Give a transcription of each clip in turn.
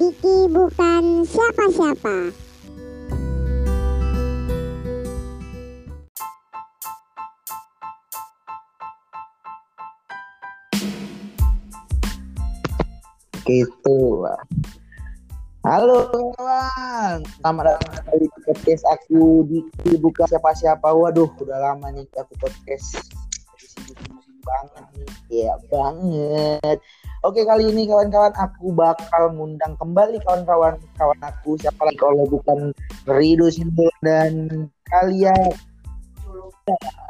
Diki bukan siapa-siapa. Gitu lah. Halo kawan, selamat datang kembali di podcast aku Diki bukan siapa-siapa. Waduh, udah lama nih aku podcast. Banget nih, ya banget. Oke kali ini kawan-kawan aku bakal ngundang kembali kawan-kawan kawan aku siapa lagi kalau bukan Rido Simbol dan kalian.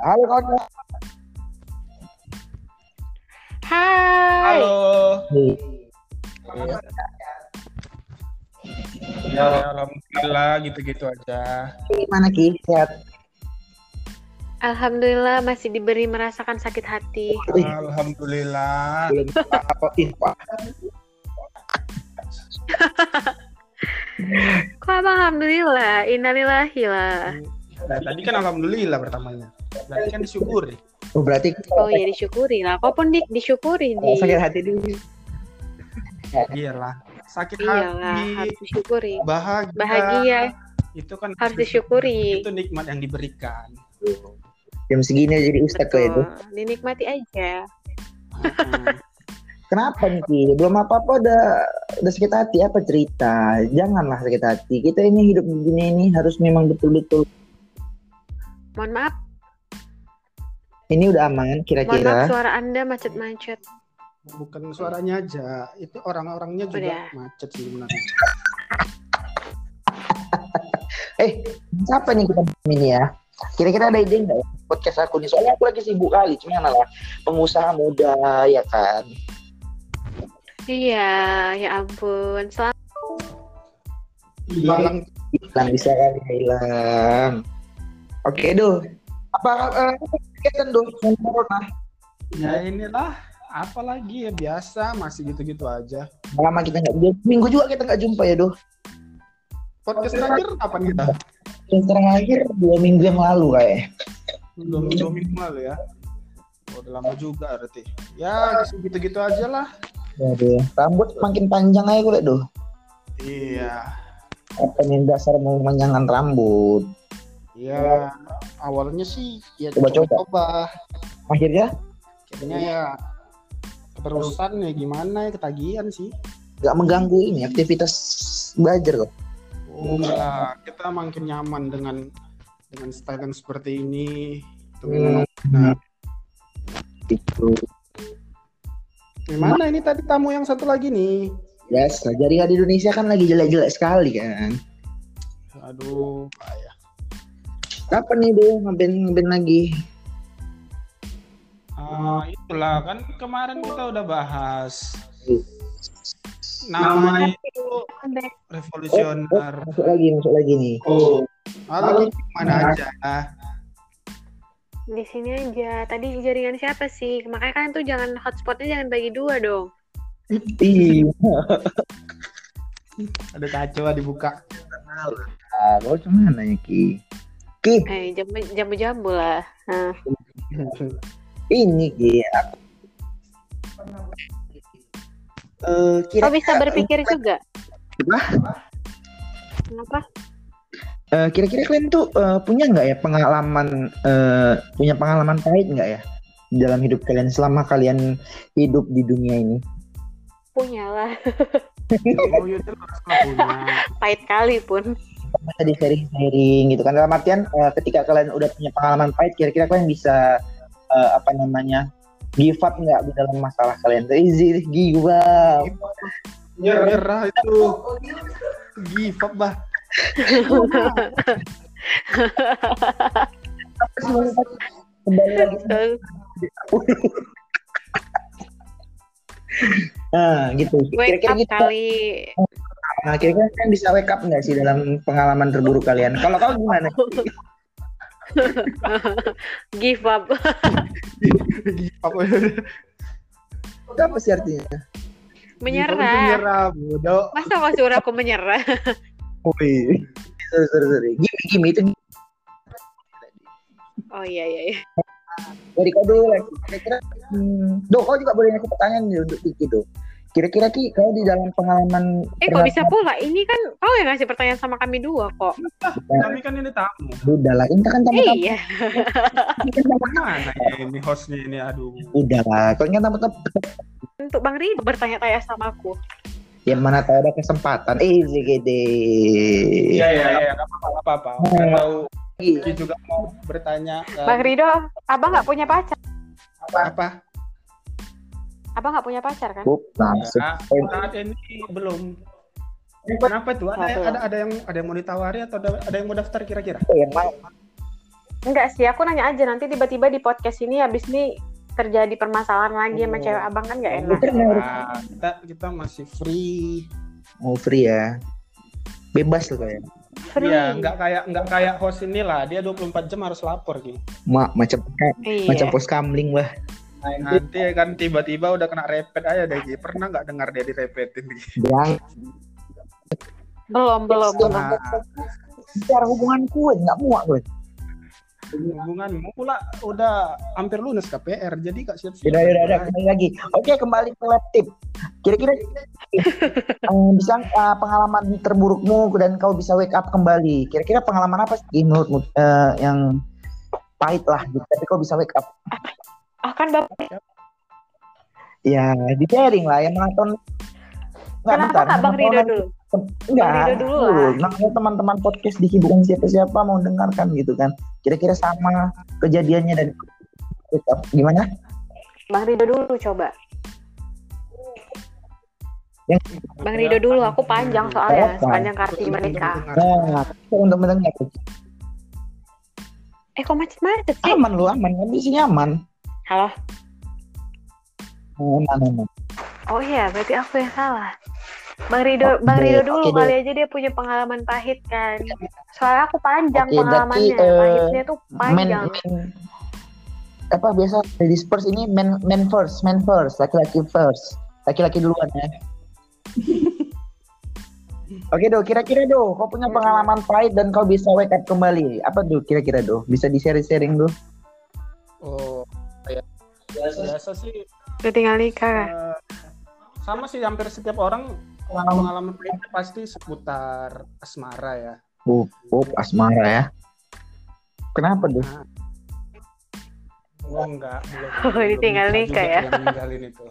Halo kawan-kawan. Hai. Halo. Ya, alhamdulillah gitu-gitu aja. Gimana Ki? Sehat? Alhamdulillah masih diberi merasakan sakit hati. Alhamdulillah. belum apa Pak. Kok abang alhamdulillah? Innalillahi lah. Nah, tadi kan alhamdulillah pertamanya. Berarti kan disyukuri. Oh, berarti Oh ya disyukuri lah. Kok pun dik disyukuri kalau di. sakit hati dulu. Iyalah. Sakit Iyalah hati, harus disyukuri. bahagia. Bahagia Itu kan harus disyukuri. Itu nikmat yang diberikan. Jam segini aja jadi ustad kok itu. Betul. Dinikmati aja. Hmm. Kenapa nih Ki? Belum apa-apa udah udah sakit hati apa cerita? Janganlah sakit hati. Kita ini hidup begini ini harus memang betul-betul. Mohon maaf, Ini udah aman mohon maaf kira-kira. suara anda macet-macet. Bukan suaranya aja, itu orang-orangnya juga Udah. macet sebenarnya. Eh, siapa nih kita ini ya? Kira-kira ada ide nggak ya? podcast aku nih? Soalnya aku lagi sibuk kali. Cuma lah pengusaha muda ya kan. Iya, ya ampun. Selamat Hilang Hilang bisa kan hilang. Oke doh. Apa eh, kegiatan doh? Corona. ya inilah apalagi ya biasa masih gitu-gitu aja. Lama kita nggak minggu juga kita nggak jumpa ya doh. Podcast terakhir kapan kita? Yang terakhir dua minggu yang lalu kayak. Dua minggu, dua minggu lalu ya. Oh, udah lama juga berarti. Ya gitu-gitu aja lah. Waduh, rambut makin panjang aja gue doh. Iya. Apa nih dasar mau memanjangkan rambut? Ya awalnya sih ya Coba-coba. Akhirnya Kayaknya ya keterusan ya gimana ya ketagihan sih. nggak mengganggu ini aktivitas belajar kok. Oh enggak, kita makin nyaman dengan dengan style yang seperti ini. Memang benar. Itu Gimana ini tadi tamu yang satu lagi nih? biasa. Jaringan di Indonesia kan lagi jelek-jelek sekali kan. Aduh, payah. Kapan nih doh ngeband ngeband lagi? Ah, itulah kan kemarin kita udah bahas namanya itu revolusioner. Masuk lagi, masuk lagi nih. Oh, ah, lagi mana aja? di sini aja. Tadi jaringan siapa sih? Makanya kan tuh jangan hotspotnya jangan bagi dua dong. Iya. Ada kacau lah dibuka. Ah, kau cuma nanya Ki. Ki, Eh, jambu jambu jambu lah. Nah, ini Ki. Aku... Eh, kira kok bisa berpikir juga? Apa? Kenapa? Eh, kira-kira kalian tuh eh, punya nggak ya pengalaman eh, punya pengalaman pahit nggak ya dalam hidup kalian selama kalian hidup di dunia ini? Punya lah. Oh, punya. Pahit kali pun. Bisa di sharing-sharing gitu kan dalam artian eh, ketika kalian udah punya pengalaman pahit kira-kira kalian bisa eh, apa namanya give up nggak di dalam masalah kalian? Easy give up. Nyerah itu. Give up bah. Kembali lagi. Nah, gitu. Kira-kira gitu. kali. Nah, kira-kira kalian bisa wake up nggak sih dalam pengalaman terburuk kalian? Kalau kau gimana? Give up. Give up. Itu apa sih artinya? Menyerah. Menyerah, bodoh. Masa kau suruh aku menyerah? Wih. Sorry, sorry, sorry. Gimi, gimi itu Oh iya iya. iya. dari kau dulu lagi. Kira-kira, hmm, do, kau juga boleh ngasih pertanyaan nih untuk Kiki do. Kira-kira Ki, kau di dalam pengalaman Eh kok bisa pula? Ini kan kau yang ngasih pertanyaan sama kami dua kok. Kami kan ini tamu. Udah lah, ini kan tamu-tamu. Iya. Ini kan tamu- Mana ya ini hostnya ini aduh. Udah lah, kau kan tamu-tamu. Untuk Bang Rido bertanya-tanya sama aku. Yang mana tahu ada kesempatan. Eh, gede. Iya iya iya apa-apa. Kalau Ki juga mau bertanya Bang Rido, abang nggak punya pacar? apa? Abang nggak punya pacar kan? Langsung. Nah, saat ini belum. Kenapa tuh? Ada, ada ada yang ada yang mau ditawari atau ada, ada yang mau daftar kira-kira? Oh, yang mau. Enggak sih, aku nanya aja nanti tiba-tiba di podcast ini habis ini terjadi permasalahan lagi sama Oh. cewek abang kan nggak enak. Nah, kita kita masih free. Mau free ya. Bebas loh kayak. Free. Iya, nggak kayak nggak kayak host inilah. Dia 24 jam harus lapor gitu. Ma macam Iya. macam pos kamling lah. Nanti kan tiba-tiba udah kena repet aja deh. Pernah nggak dengar dia direpetin? Yang Belum, belum, belum. Nah, secara hubungan gue nggak muak gue. hubunganmu pula udah hampir lunas KPR, jadi kak siap-siap. Udah, udah, udah, kembali lagi. Oke, kembali ke lab tip. Kira-kira eh, bisa eh, pengalaman terburukmu dan kau bisa wake up kembali. Kira-kira pengalaman apa sih menurutmu eh, yang pahit lah gitu, tapi kau bisa wake up? Ah kan bapak, Ya, di sharing lah yang menonton. Nggak, kenapa bentar, nggak Bang Rido dulu? Enggak, Bang Rido dulu lah. Makanya teman-teman podcast di bukan siapa-siapa mau dengarkan gitu kan. Kira-kira sama kejadiannya dan gimana? Bang Rido dulu coba. Yang Bang Rido dulu, aku panjang soalnya, Apa? sepanjang kartu mereka. Nah, untuk mendengar Eh kok macet-macet sih? aman lu aman di sini aman. Halo? Aman, aman. Oh iya, berarti aku yang salah. Bang Rido, Bang Oke, Rido dulu oke, kali aja dia punya pengalaman pahit kan. Soalnya aku panjang berarti, pengalamannya, eh, pahitnya tuh Men, panjang. men- apa biasa ladies first ini men men first, men first, laki-laki first. Laki-laki duluan ya. Oke do, kira-kira do, kau punya pengalaman pahit dan kau bisa wake up kembali. Apa do, kira-kira do? Bisa di sharing-sharing do? Oh, biasa sih Udah tinggal nikah. eh, sama sih hampir setiap orang pengalaman pahitnya pasti seputar asmara ya. Up, up, asmara ya. Kenapa do? Oh enggak, belum. Oh, ditinggal nikah ya? Ninggalin itu.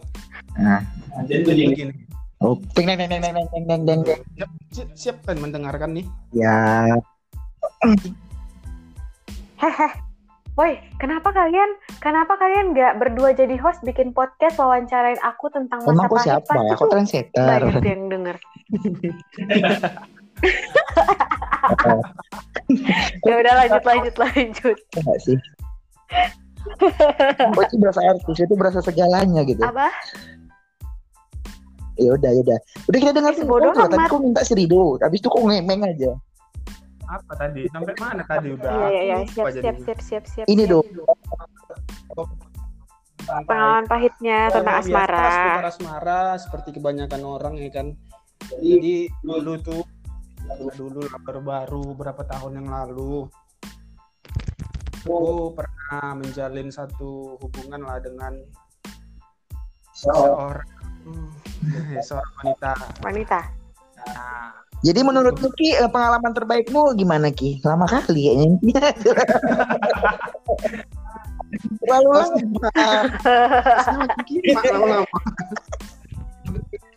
Nah, Jadi begini. oh, deng deng deng deng deng deng deng deng. Siap, siap, siap kan mendengarkan nih? Ya, Hehe. Woi, kenapa kalian kenapa kalian nggak berdua jadi host bikin podcast wawancarain aku tentang masa emang pahit siapa? pasti Kau tuh trendsetter. banyak yang denger. ya udah lanjut lanjut lanjut. Enggak sih? Kok itu berasa artis, itu berasa segalanya gitu. Apa? Ya udah, ya udah. Udah kita dengar Eh, bodoh Tadi kau minta si Rido, habis itu kau ngemeng aja. Apa tadi? Sampai mana tadi udah? Iya iya iya siap siap siap siap siap. Ini siap. do, Pengalaman pahitnya tentang asmara. asmara seperti kebanyakan orang ya kan. Jadi dulu tuh dulu lah, baru-baru berapa tahun yang lalu aku pernah menjalin satu hubungan lah dengan seorang hmm, seorang wanita. Wanita. Nah, Jadi menurut lu Ki, eh, pengalaman terbaikmu gimana Ki? Lama kali kayaknya. Terlalu lama.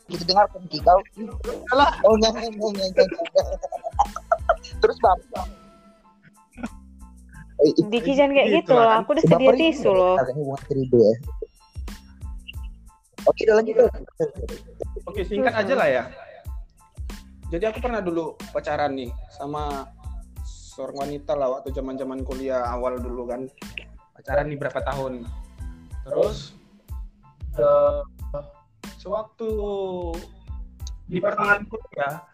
Gitu dengar kan Ki kau. Oh enggak enggak enggak. Terus bang. Itu Diki jangan kayak Gitu gitu lah loh. kan. Aku udah sedia tisu loh. Oke, udah lanjut. Oke, singkat aja lah ya. Jadi aku pernah dulu pacaran nih sama seorang wanita lah waktu zaman-zaman kuliah awal dulu kan. Pacaran nih berapa tahun. Terus eh, sewaktu di pertengahan kuliah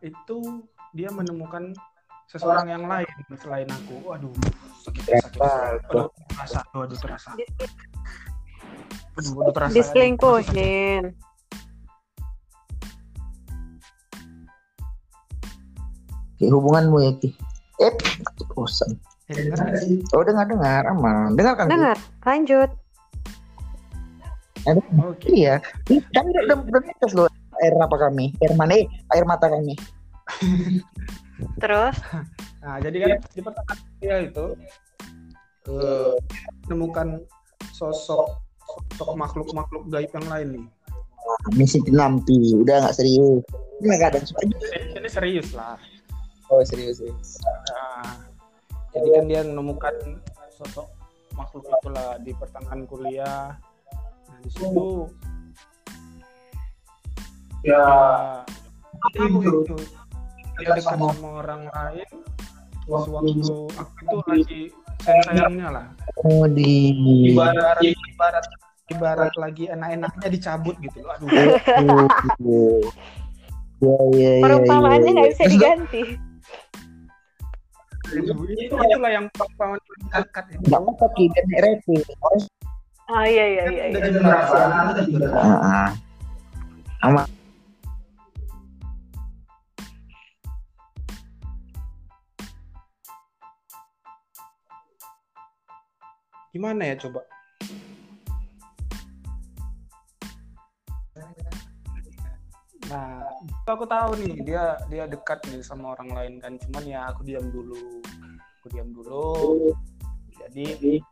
itu dia menemukan seseorang yang lain selain aku. Waduh, sakit sakit. Aduh, terasa, aduh, terasa. Aduh, aduh, terasa. Diselingkuhin. Ki, hubunganmu ya Ki. Eh, bosan. Eh? Oh dengar dengar aman. Dengar kan? Ki? Dengar, lanjut. Ada, Oke. iya. Kami udah udah netes loh air apa kami, air mana? Eh, air mata kami. Terus? Nah, jadi kan di pertengahan dia itu eh, menemukan sosok sosok makhluk-makhluk gaib yang lain nih. Misi penampi, udah nggak serius. Ini nggak ada ini serius lah. Oh serius serius. Nah, jadi kan dia menemukan sosok makhluk itulah di pertengahan kuliah. Nah, di situ ya tahu itu dia dekat sama orang lain sewaktu aku itu lagi sayang sayangnya lah Oh di. ibarat ibarat ibarat lagi enak-enaknya dicabut gitu loh aduh. Ya ya ya. Perumpamaannya nggak bisa diganti. Itu itulah yang pahlawan dekat itu Nggak apa ki dan rating. Oh iya iya iya. udah iya. jadi rahasia Ah. Sama. gimana ya coba nah itu aku tahu nih dia dia dekat nih sama orang lain kan. Cuman ya aku diam dulu. Aku diam dulu. Jadi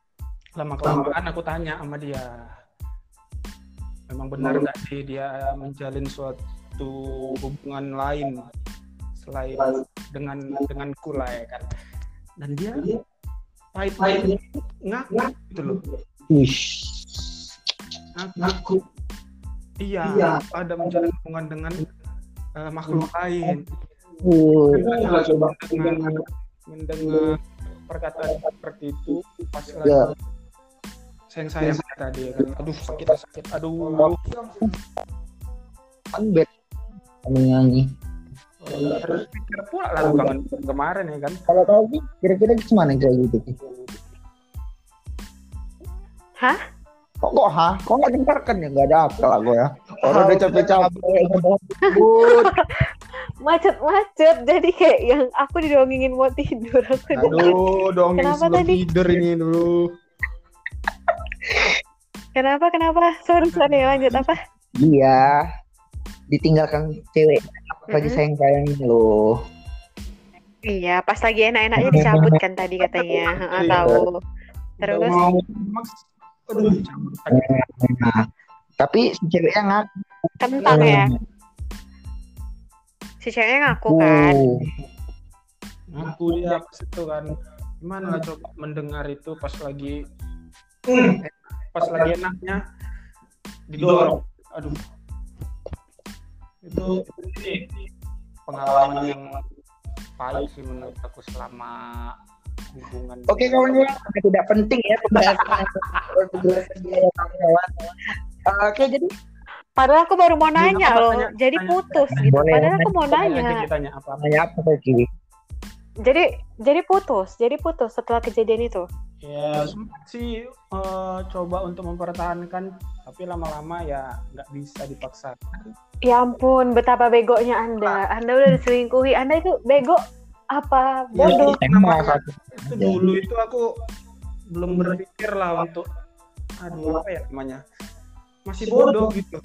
lama kelamaan aku tanya sama dia. Memang benar nggak sih dia menjalin suatu hubungan lain selain dengan denganku lah ya kan? Dan dia pahit-pahit ngaku gitu loh. Ngaku iya ada menjalin hubungan dengan eh, makhluk lain. Uh, dengan mendengar perkataan seperti itu pas lagi Ya. sayang sayang tadi ya kan aduh sakit sakit. Aduh. Kan bed. Kami nyanyi. harus pikir pula lah kangen kemarin ya kan? Kalau kau Ki, kira-kira gimana kayak gitu? Hah? Kok kok ha? Kok nggak dengarkan ya? Nggak ada apa lah gue ya. Orang udah capek-capek ngebut. Macet-macet jadi kayak yang aku didongengin mau tidur aku. aduh dong Kenapa sebelum tadi? tidur ini dulu Kenapa kenapa? Sorry sorry lanjut apa? Iya. Ditinggalkan cewek lagi Mm-mm. sayang-sayangnya loh. Iya, pas lagi enak-enaknya dicabut kan tadi katanya. Heeh, Iya. tahu. Terus mau aduh. Nah, tapi si ceweknya ngaku. kentang ya. Si ceweknya ngaku kan. Uh, ngaku dia pas itu kan gimana coba mendengar itu pas lagi eh, pas lagi enaknya didorong aduh itu ini pengalaman yang pahit sih menurut aku selama hubungan Oke kawan-kawan, tidak penting ya pembahasan kawan-kawan. Uh, Oke jadi Padahal aku baru mau nanya loh. tanya, Jadi tanya. putus gitu. Boleh, Padahal aku mau nanya. apa nanya apa lagi? Jadi jadi putus. Jadi putus setelah kejadian itu. ya sempat sih eh, coba untuk mempertahankan tapi lama-lama ya nggak bisa dipaksa Ya ampun, betapa begonya Anda. Anda udah diselingkuhi. Anda itu bego apa bodoh? Emang satu. itu dulu itu aku belum berpikir lah untuk aduh apa ya namanya masih bodoh gitu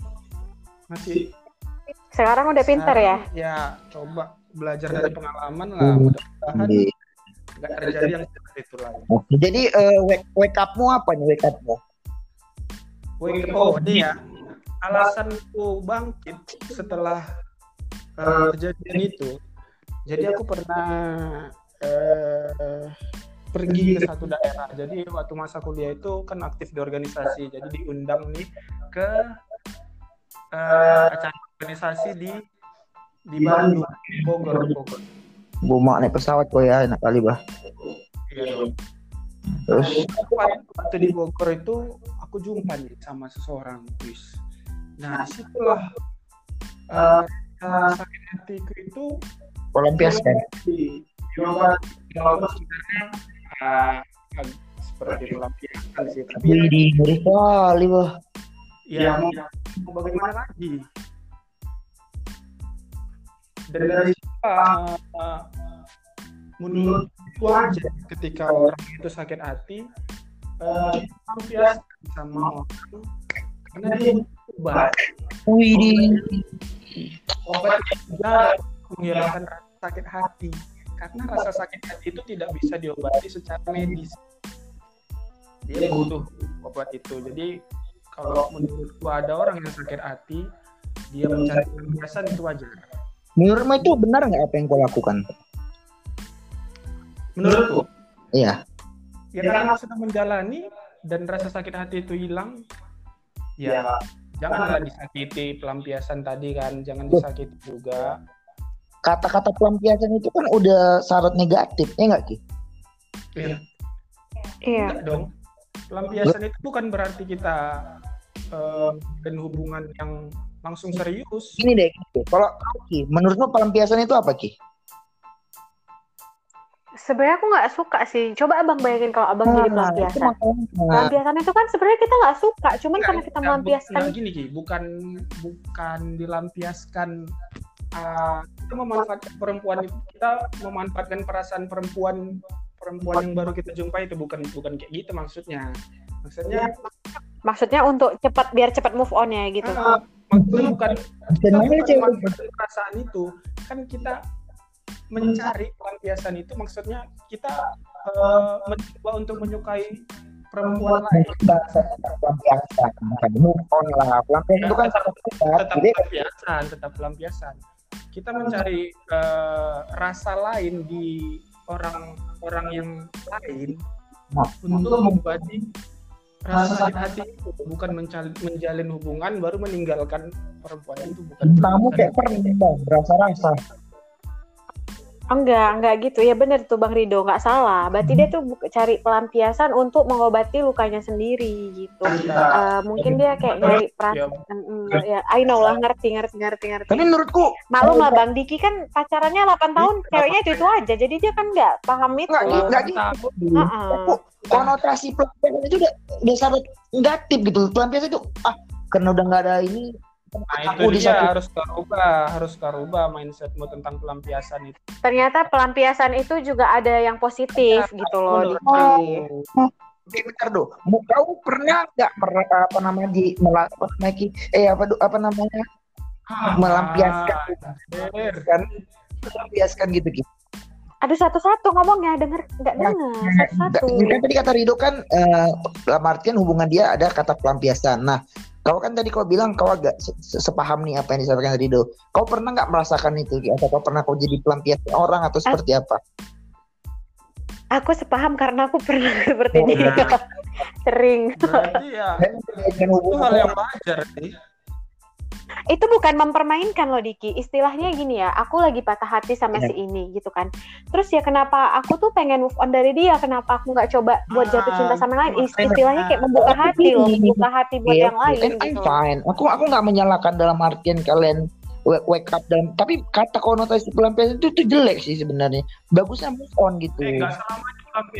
masih Sekarang udah pinter ya. ya coba belajar dari pengalaman lah mudah-mudahan Iya. nggak terjadi yang seperti itu lagi Oke, Jadi eh, wake, wake up-mu apa nih wake up-mu? Wake oh ini ya alasanku bangkit setelah eh, kejadian itu jadi aku pernah eh, pergi ke satu daerah. Jadi waktu masa kuliah itu kan aktif di organisasi. Jadi diundang nih ke eh, acara organisasi di di Bandung. Bogor Bogor. Naik pesawat kok ya, enak kali bah. Iya. Terus? Waktu- di Bogor itu aku jumpa nih sama seseorang wis nah di situlah eh, rasa sakit hatiku itu pelampiaskan. di Jawa Jawa sebenarnya eh, ag- seperti pelampiasan sih tapi ya, Wih, ngeri kali bah. ya mau, mau bagaimana? Lagi dan dari situ eh, eh, menurutku aja ketika orang itu sakit hati eh, pelampiasan sama orang karena dia obat Wih, obat juga menghilangkan rasa sakit hati. Karena rasa sakit hati itu tidak bisa diobati secara medis. Dia butuh obat itu. Jadi kalau menurutku ada orang yang sakit hati dia mencari pelampiasan itu wajar menurutmu itu benar nggak apa yang kau lakukan? menurutku? Iya. ya karena sudah menjalani dan rasa sakit hati itu hilang ya janganlah disakiti pelampiasan tadi kan jangan disakiti juga Kata-kata pelampiasan itu kan udah syarat negatif, ya nggak Ki? ya Iya. Enggak dong. Pelampiasan itu bukan berarti kita eh, dan hubungan yang langsung serius. Gini deh, Ki. kalau Ki, menurutmu pelampiasan itu apa Ki? Sebenarnya aku nggak suka sih. Coba abang bayangin kalau abang jadi Nah, itu pelampiasan. makanya. Pelampiasan itu kan sebenarnya kita nggak suka, cuman Enggak, karena kita melampiaskan. enggak gini Ki, bukan bukan dilampiaskan ah, kita memanfaatkan perempuan itu kita memanfaatkan perasaan perempuan perempuan yang baru kita jumpai itu bukan bukan kayak gitu maksudnya. Maksudnya Maksudnya untuk cepat biar cepat move on ya gitu. ah, maksudnya bukan kita perasaan itu kan kita mencari pelampiasan itu maksudnya kita eh, mencoba untuk menyukai perempuan lain. Pelampiasan bukan move on lah pelampiasan itu kan Tetap- tetap pelampiasan tetap pelampiasan kita mencari eh, rasa lain di orang orang yang lain Nah. untuk mengobati rasa sakit hati itu bukan mencal- menjalin hubungan baru meninggalkan perempuan itu bukan kamu kayak pernah bang rasa-rasa Enggak, enggak gitu. Ya bener tuh Bang Rido, nggak salah. Berarti dia tuh cari pelampiasan untuk mengobati lukanya sendiri gitu. Eh, mungkin dia kayak nyari perasaan. Mm, ya, I know lah, ngerti, ngerti, ngerti, ngerti. tapi menurutku Maklum lah Bang Diki kan pacarannya 8 tahun, ceweknya itu itu aja. Jadi dia kan nggak paham itu. nggak Kalau nggak kita- gitu Heeh. konotasi pelampiasan itu udah udah syarat negatif gitu pelampiasan itu ah karena udah nggak ada ini Nah aku itu di dia satu harus kerubah, harus kerubah mindsetmu tentang pelampiasan itu. Ternyata pelampiasan itu juga ada yang positif gitu loh. Diki. aku, Oke, bentar do. Mau kau pernah nggak mer- apa namanya di mela- apa namanya, Ki? eh apa do- apa namanya melampiaskan Ber, kan melampiaskan gitu gitu. Aduh satu-satu ngomongnya denger nggak Nah, denger Nggak, satu-satu. kan tadi kata Rido kan eh, dalam artian hubungan dia ada kata pelampiasan. Nah, kau kan tadi kau bilang kau agak se- se- sepaham nih apa yang disampaikan Rido. Kau pernah nggak merasakan itu? Atau kau pernah kau jadi pelampiasan orang atau seperti apa? Aku sepaham karena aku pernah seperti Oh, dia. Sering. berarti ya Dan itu hubungan hal yang wajar sih. Itu bukan mempermainkan loh Diki. Istilahnya gini ya, aku lagi patah hati sama Iya. si ini gitu kan. Terus ya kenapa aku tuh pengen move on dari dia? Kenapa aku nggak coba buat jatuh cinta sama yang lain? Is- Istilahnya kayak membuka hati loh, membuka hati buat Iya, yang lain and I'm gitu. fine. Aku aku nggak menyalahkan dalam artian kalian wake, up dalam tapi kata konotasi pelampiasan itu, itu jelek sih sebenarnya. Bagusnya move on gitu. Eh.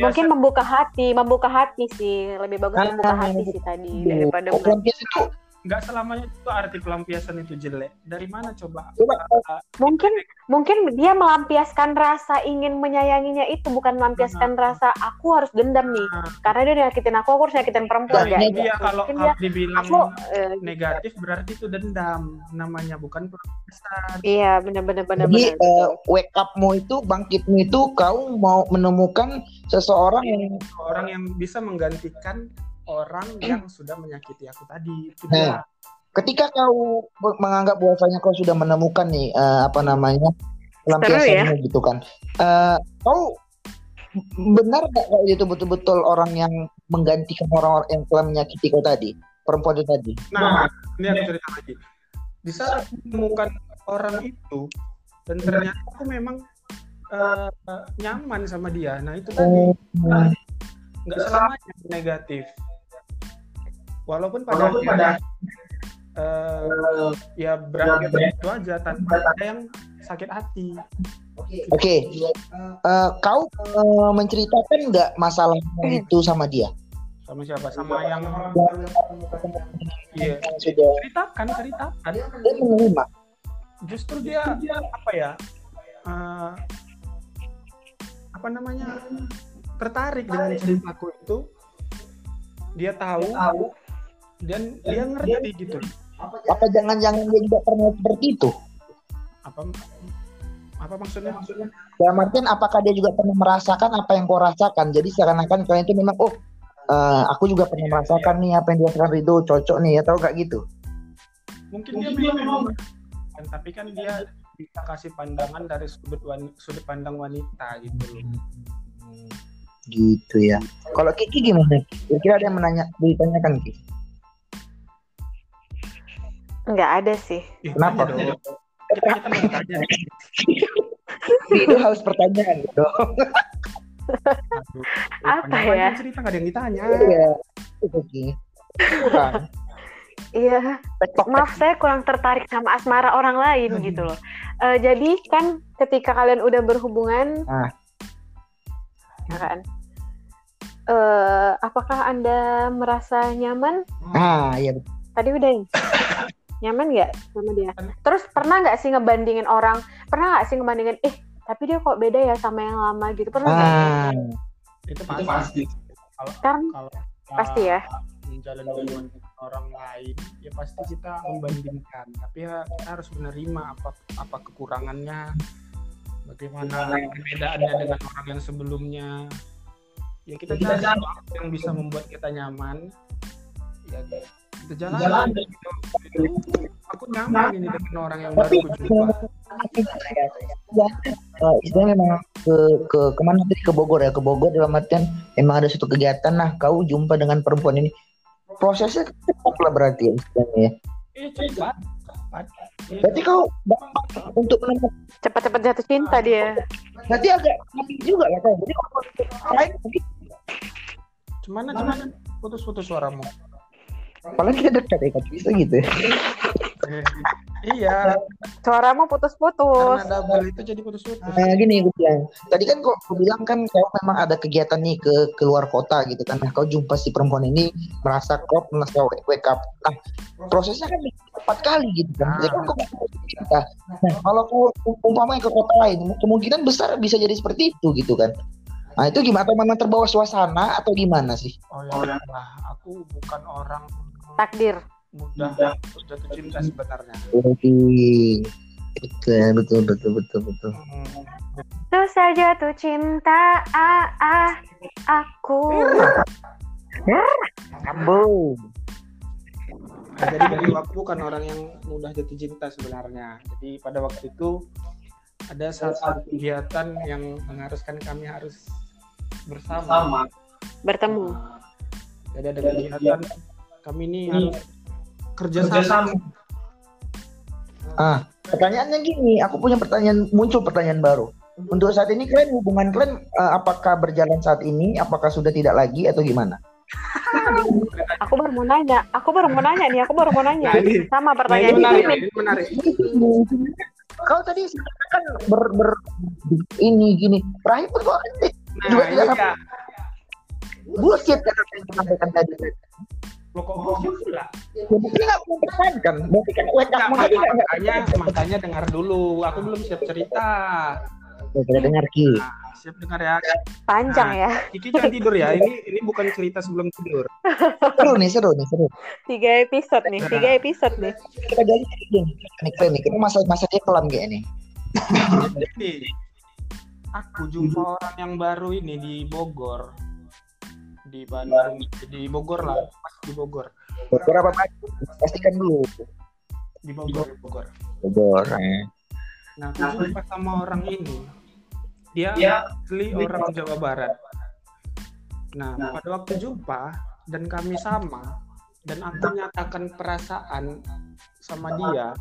Mungkin membuka hati, membuka hati sih. Lebih bagus Ah, membuka hati sih tadi daripada Oh, pelampiasan itu nggak selamanya itu arti pelampiasan itu jelek. Dari mana coba? coba Uh, mungkin mungkin dia melampiaskan rasa ingin menyayanginya itu bukan melampiaskan rasa aku harus dendam nih karena dia nyakitin aku aku harus nyakitin perempuan Nah, ya dia gitu. kalau mungkin dia dibilang aku eh, negatif berarti itu dendam namanya bukan pelampiasan. iya benar-benar jadi benar-benar eh, wake upmu itu bangkitmu itu kau mau menemukan seseorang yang Orang yang bisa menggantikan orang yang sudah menyakiti aku tadi. Itu Nah. dia. ketika kau menganggap bahwasanya kau sudah menemukan nih eh, apa namanya ya. pelampiasanmu gitu kan. Eh, kau benar nggak kalau itu betul-betul orang yang menggantikan orang-orang yang telah menyakiti kau tadi, perempuan itu tadi? Nah, ini aku cerita lagi. Di saat aku menemukan orang itu dan ternyata aku memang eh, nyaman sama dia. Nah itu tadi Oh, nggak selamanya negatif. Walaupun pada akhirnya eh, ya berakhir itu aja tanpa ada yang sakit hati. Oke, Eh, kau eh, menceritakan nggak masalahnya itu sama dia? Sama siapa? Sama yang iya. Yang sudah Ceritakan, ceritakan. dia menerima. Justru dia apa ya? eh, apa namanya? Tertarik dengan ceritaku itu. Dia tahu dan dia ngerti gitu Apa jangan-jangan dia juga pernah seperti itu? apa apa maksudnya Dalam artian apakah dia juga pernah merasakan apa yang kau rasakan? Jadi seakan-akan kalian itu memang oh eh, aku juga pernah merasakan nih apa yang dirasakan Rido cocok nih ya tahu gak gitu? mungkin dia memang kan tapi kan dia bisa kasih pandangan dari sudut wan- sudut pandang wanita gitu loh Gitu ya. Kalau Kiki gimana? Kira-kira ada yang menanya ditanyakan Kiki? Nggak ada sih. Ih, Kenapa? dong. kita kita mau tanya nih. itu harus pertanyaan dong. Aduh, Apa ya? cerita nggak ada yang ditanya Iya. Iya, maaf saya kurang tertarik sama asmara orang lain gitu loh. Eh, jadi kan ketika kalian udah berhubungan, Ah. ya kan? Eh, apakah anda merasa nyaman? Ah, iya betul. Tadi udah ya? Nyaman nggak sama dia? Terus pernah nggak sih ngebandingin orang? Pernah nggak sih ngebandingin? Eh, tapi dia kok beda ya sama yang lama gitu? Pernah nggak? Ah, itu pasti kalau Kan kalau pasti ya. menjalani hubungan dengan orang lain ya pasti kita membandingkan tapi ya kita harus menerima apa apa kekurangannya bagaimana perbedaannya dengan orang yang sebelumnya ya kita cari yang bisa membuat kita nyaman ya kita jalan. Aku nyaman ini dengan orang yang baru Tapi- aku jumpa. Eh, istilahnya memang ke ke ke mana tadi? Ke Bogor ya ke Bogor dalam artian emang ada suatu kegiatan. Nah kau jumpa dengan perempuan ini. Prosesnya cepat lah berarti ya istilahnya ya. eh cepat. Cepat. Berarti kau untuk menemukan Cepat-cepat jatuh cinta dia. berarti agak mati juga lah kau. Jadi kalau lain mungkin Cemana cemana putus-putus suaramu apalagi kita dekat ya bisa gitu ya. Iya Suaramu putus-putus. karena double itu jadi putus-putus Nah, gini gue bilang. Tadi kan kau, kau bilang kan kau memang ada kegiatan nih ke keluar kota gitu kan. Nah, kau jumpa si perempuan ini merasa kau merasa wake, wake up. Nah, prosesnya kan cepat kali gitu kan. Jadi kan kau masih cinta. Nah, kalau kau umpamanya ke kota lain, kemungkinan besar bisa jadi seperti itu gitu kan. Nah, itu gimana? Atau memang terbawa suasana atau gimana sih? Oh ya lah, aku bukan orang Takdir. mudah jatuh cinta sebenarnya. Oke. Betul, betul, betul, betul, betul. Hmm, Susah jatuh cinta, ah, ah, aku. Ambo. Nah, jadi bagi aku bukan orang yang mudah jatuh cinta sebenarnya. Jadi pada waktu itu ada satu kegiatan yang mengharuskan kami harus bersama. Bertemu. Jadi ada kegiatan kami ini harus kerja sama. Ah, pertanyaannya gini, aku punya pertanyaan muncul pertanyaan baru. Untuk saat ini kalian hubungan kalian eh, apakah berjalan saat ini? Apakah sudah tidak lagi atau gimana? Aku baru mau nanya. Aku baru mau nanya nih. Aku baru mau nanya. Nah, ini- Sama Nah, ini pertanyaan menarik, ini. ini menarik. Kau tadi kan ber, ber ini gini. Terakhir pun eh, Nah, Juga ini tidak bullshit yang kau sampaikan tadi. Lo kok? Ya, bukti nggak mempertahankan. Berarti kan wake up nggak- makanya makanya dengar dulu. Aku belum siap cerita. Ya, kita dengar ki. Nah, siap dengar ya. Panjang ya. Kiki jangan tidur ya. Ini ini bukan cerita sebelum tidur. Seru nih, seru nih, seru. Tiga episode nih. Tiga episode nih. Kita gali sedikit nih. Nih, keren nih. Kita masa masa dia kelam kayak nih. Jadi aku jumpa orang yang baru ini di Bogor. Di Bandung, di Bogor lah, pas di Bogor. Berapa banyak? Pastikan dulu. Di Bogor, Bogor. Bogor. eh. Nah, aku jumpa sama orang ini. Dia asli orang Jawa Barat. Nah, pada waktu jumpa dan kami sama dan aku nyatakan perasaan sama dia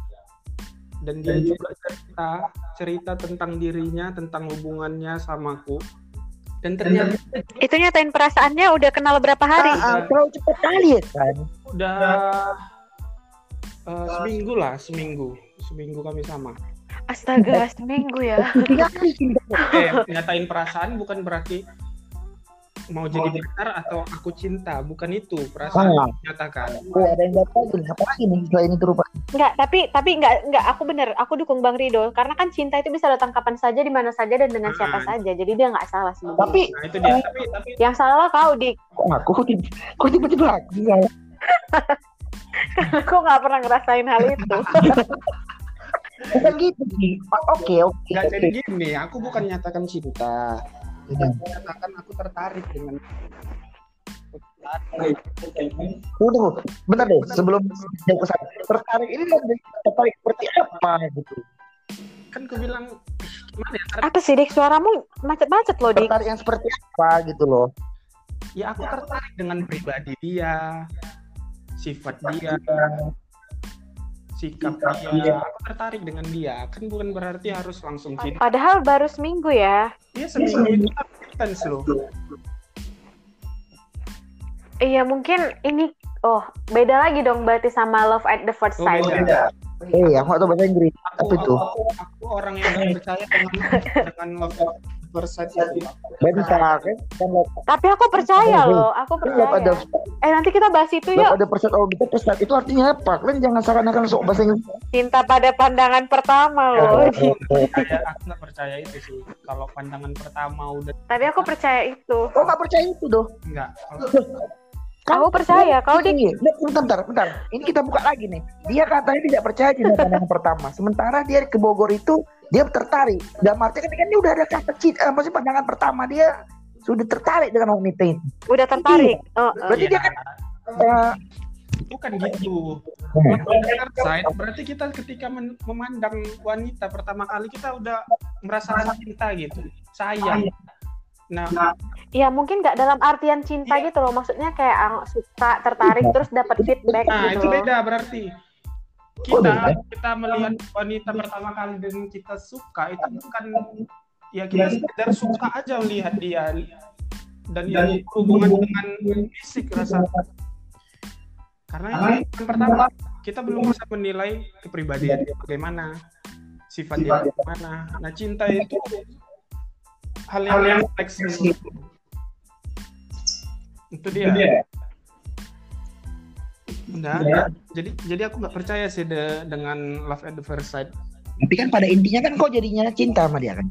dan dia juga cerita cerita tentang dirinya, tentang hubungannya sama aku. Dan ternyata Itu nyatain perasaannya udah kenal berapa hari? Ah, ah, terlalu cepat kali ya kan. udah eh, seminggu lah, seminggu. Seminggu kami sama. Astaga, seminggu ya. Cinta. eh nyatain perasaan bukan berarti mau jadi pacar atau aku cinta bukan itu perasaan Ah. nyatakan Oh, ada yang dapat lagi. Apa lagi nih selain itu rupa? Enggak, tapi tapi enggak enggak aku bener, aku dukung Bang Rido karena kan cinta itu bisa datang kapan saja di mana saja dan dengan siapa Ah. saja. Jadi dia nggak salah sebenarnya. Tapi nah itu dia tapi tapi Yang salah kau di kok aku tiba- kok tiba-tiba aku salah? aku nggak pernah ngerasain hal itu Bukan gitu sih. Oke, oke. Nggak oke. jadi gini, aku bukan nyatakan cinta. Hmm. Aku nyatakan aku tertarik dengan Tunggu, tunggu. Bentar deh, sebelum jauh ke sana. Tertarik ini lebih tertarik seperti apa gitu? kan aku bilang gimana ya ter- apa sih dik suaramu macet-macet loh dik Tertarik yang seperti apa gitu loh? ya aku tertarik dengan pribadi dia sifat dia sikap dia. Aku tertarik dengan dia. Kan bukan berarti harus langsung cinta padahal baru seminggu ya. Dia seminggu itu intens loh iya mungkin ini oh beda lagi dong berarti sama love at the first Oh, sight. beda. Eh, aku tahu bahasa Inggris. Apa aku, itu? aku, aku orang yang percaya dengan dengan itu. Salah kan? Kan tapi aku percaya loh aku love ada percaya eh nanti kita bahas itu yuk ada persen oh gitu persen itu artinya apa? Kalian jangan seakan-akan sok bahasa Inggris. cinta pada pandangan pertama loh Percaya, aku nggak percaya itu sih kalau pandangan pertama udah tapi aku percaya itu Oh nggak percaya itu doh? enggak aku percaya kau dik Ini, bentar, bentar, bentar. Ini kita buka lagi nih. Dia katanya tidak percaya di pandangan pertama. Sementara dia ke Bogor itu dia tertarik. Dan artinya kan dia udah ada kata cinta, eh, maksudnya pandangan pertama dia sudah tertarik dengan wanita itu. udah tertarik oh, oh. Berarti dia kan eh, bukan gitu side berarti kita ketika men- memandang wanita pertama kali kita udah merasa cinta gitu sayang nah. Ya mungkin nggak dalam artian cinta gitu loh maksudnya kayak suka tertarik terus dapat feedback nah gitu itu loh. beda berarti. Oh, kita beda? kita melihat wanita pertama kali dan kita suka itu bukan ya kita sekedar suka aja melihat dia dan ini hubungan dengan fisik rasa. karena yang pertama kita belum bisa menilai kepribadian dia bagaimana sifat dia. bagaimana. Nah cinta itu hal yang kompleks itu dia. Enggak, enggak. jadi jadi aku nggak percaya sih de- dengan love at the first sight. Tapi kan pada intinya kan kok jadinya cinta sama dia kan.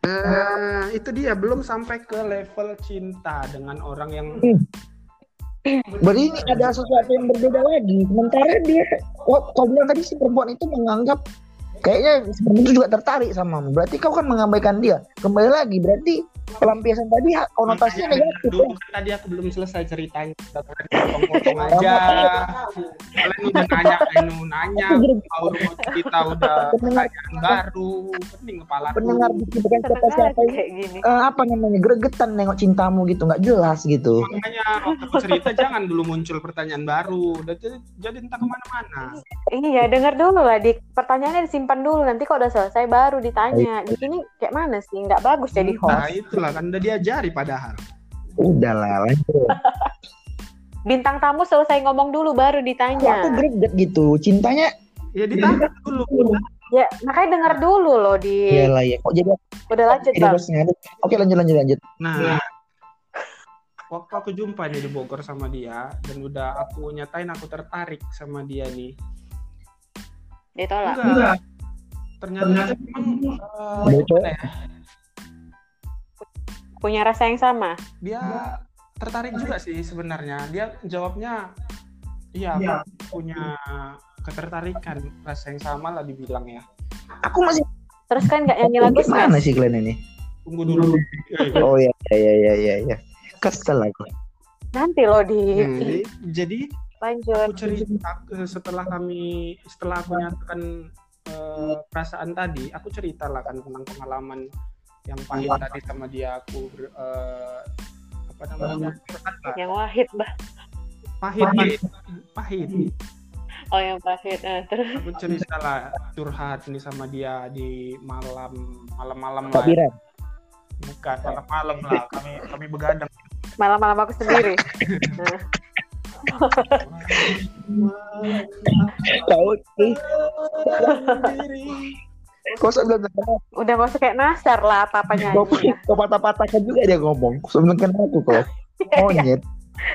Eh, itu dia. Belum sampai ke level cinta dengan orang yang Berarti ini ada sesuatu yang berbeda lagi. Sementara dia, kok kau bilang tadi si perempuan itu menganggap kayaknya perempuan itu juga tertarik sama Berarti kau kan mengabaikan dia. Kembali lagi, berarti pelampiasan tadi konotasinya Makanya negatif. dulu ya. kan tadi aku belum selesai ceritanya. Potong-potong aja. Kalian udah nanya anu nanya. Mau kita udah pertanyaan baru pening kepala Pendengar di bukan kayak gini. Eh, apa namanya? Gregetan nengok cintamu gitu. Nggak jelas gitu. makanya waktu aku cerita jangan dulu muncul pertanyaan baru. Udah jadi, jadi entah ke mana-mana. Iya dengar dulu lah dik pertanyaannya disimpan dulu nanti kalau udah selesai baru ditanya di sini kayak mana sih nggak bagus jadi nah host itulah kan udah diajari padahal Udahlah lanjut. bintang tamu selesai ngomong dulu baru Kok aku ditanya greget gitu. Cintanya ya ditanya dulu ya makanya dengar dulu loh di iyalah ya. Kok jadi udah lanjut bang? Oke lanjut lanjut lanjut. Nah, waktu aku jumpa nih di Bogor sama dia dan udah aku nyatain aku tertarik sama dia nih. ditolak Enggak. Ternyata memang eh, ya, punya rasa yang sama dia tertarik juga sih sebenarnya. Dia jawabnya iya aku punya ketertarikan rasa yang sama lah dibilang ya. Aku masih terus kan nggak nyanyi lagu gimana Smash sih kalian ini? Tunggu dulu. Oh iya iya iya iya iya. Kesel aku. nanti loh di Hmm, jadi- jadi lanjut aku cerita setelah kami setelah aku nyatakan eh, perasaan tadi aku cerita lah kan tentang pengalaman yang pahit tadi sama dia aku ber- eh, apa namanya curhat lah. yang wahid bah. Pahit pahit. pahit oh yang pahit nah, terus. Aku cerita lah curhat nih sama dia di malam malam-malam lah. Bukan malam-malam lah kami kami begadang. Malam-malam aku sendiri nah, Kau sih. Kau sebelum udah gak usah kayak nasar lah apa apa kau nyanyi kau patah-patahkan juga dia ngomong. Sebelum kenal aku kau. Monyet.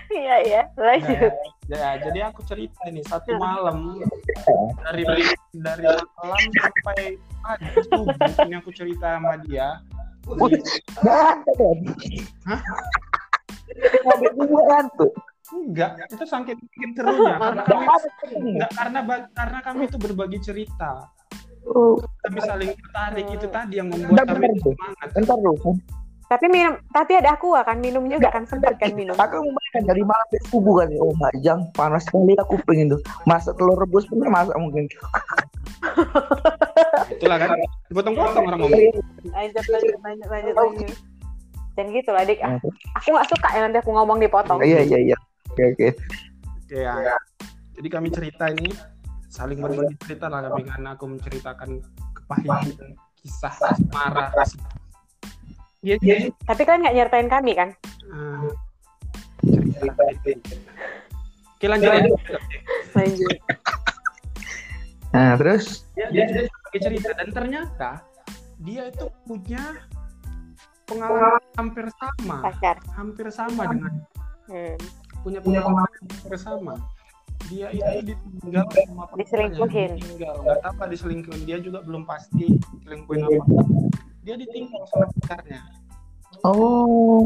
iya iya lanjut ya, jadi aku cerita nih satu malam dari dari malam sampai pagi subuh ini aku cerita sama dia? Hah? Ngantuk. Enggak, itu saking bikin serunya. karena kami enggak karena karena kami itu berbagi cerita. Oh, Kami saling tertarik itu tadi yang membuat kami semangat. bentar dulu. Tapi minum, tapi ada aqua kan minum juga kan sempat kan minum. Aku membayangkan dari malam sampai subuh kan. Oh, Mbak Jang, panas sekali aku pengen tuh. Masak telur rebus pun masak mungkin. Itulah kan. Dipotong-potong orang ngomong. Lanjut, lanjut, lanjut, lanjut. Dan gitu lah, dik. Ah, Aku nggak suka ya nanti aku ngomong dipotong. Iya, iya, iya. Oke, oke. Oke ya. Jadi kami cerita ini saling berbagi cerita lah kami karena aku menceritakan kepahitan kisah marah kasih. Iya, iya. Tapi kalian nggak nyertain kami kan? Ah, cerita itu. Oke lanjut ya. Lanjut. Nah, terus Dia, dia, cerita dan ternyata dia itu punya pengalaman hampir sama, Pacar. hampir sama dengan Hmm. Punya pengalaman hampir sama. Dia itu ditinggal sama Diselingkuhin. ditinggal nggak tahu apa diselingkuhin dia juga belum pasti diselingkuhin apa. Dia ditinggal sama pacarnya. Oh,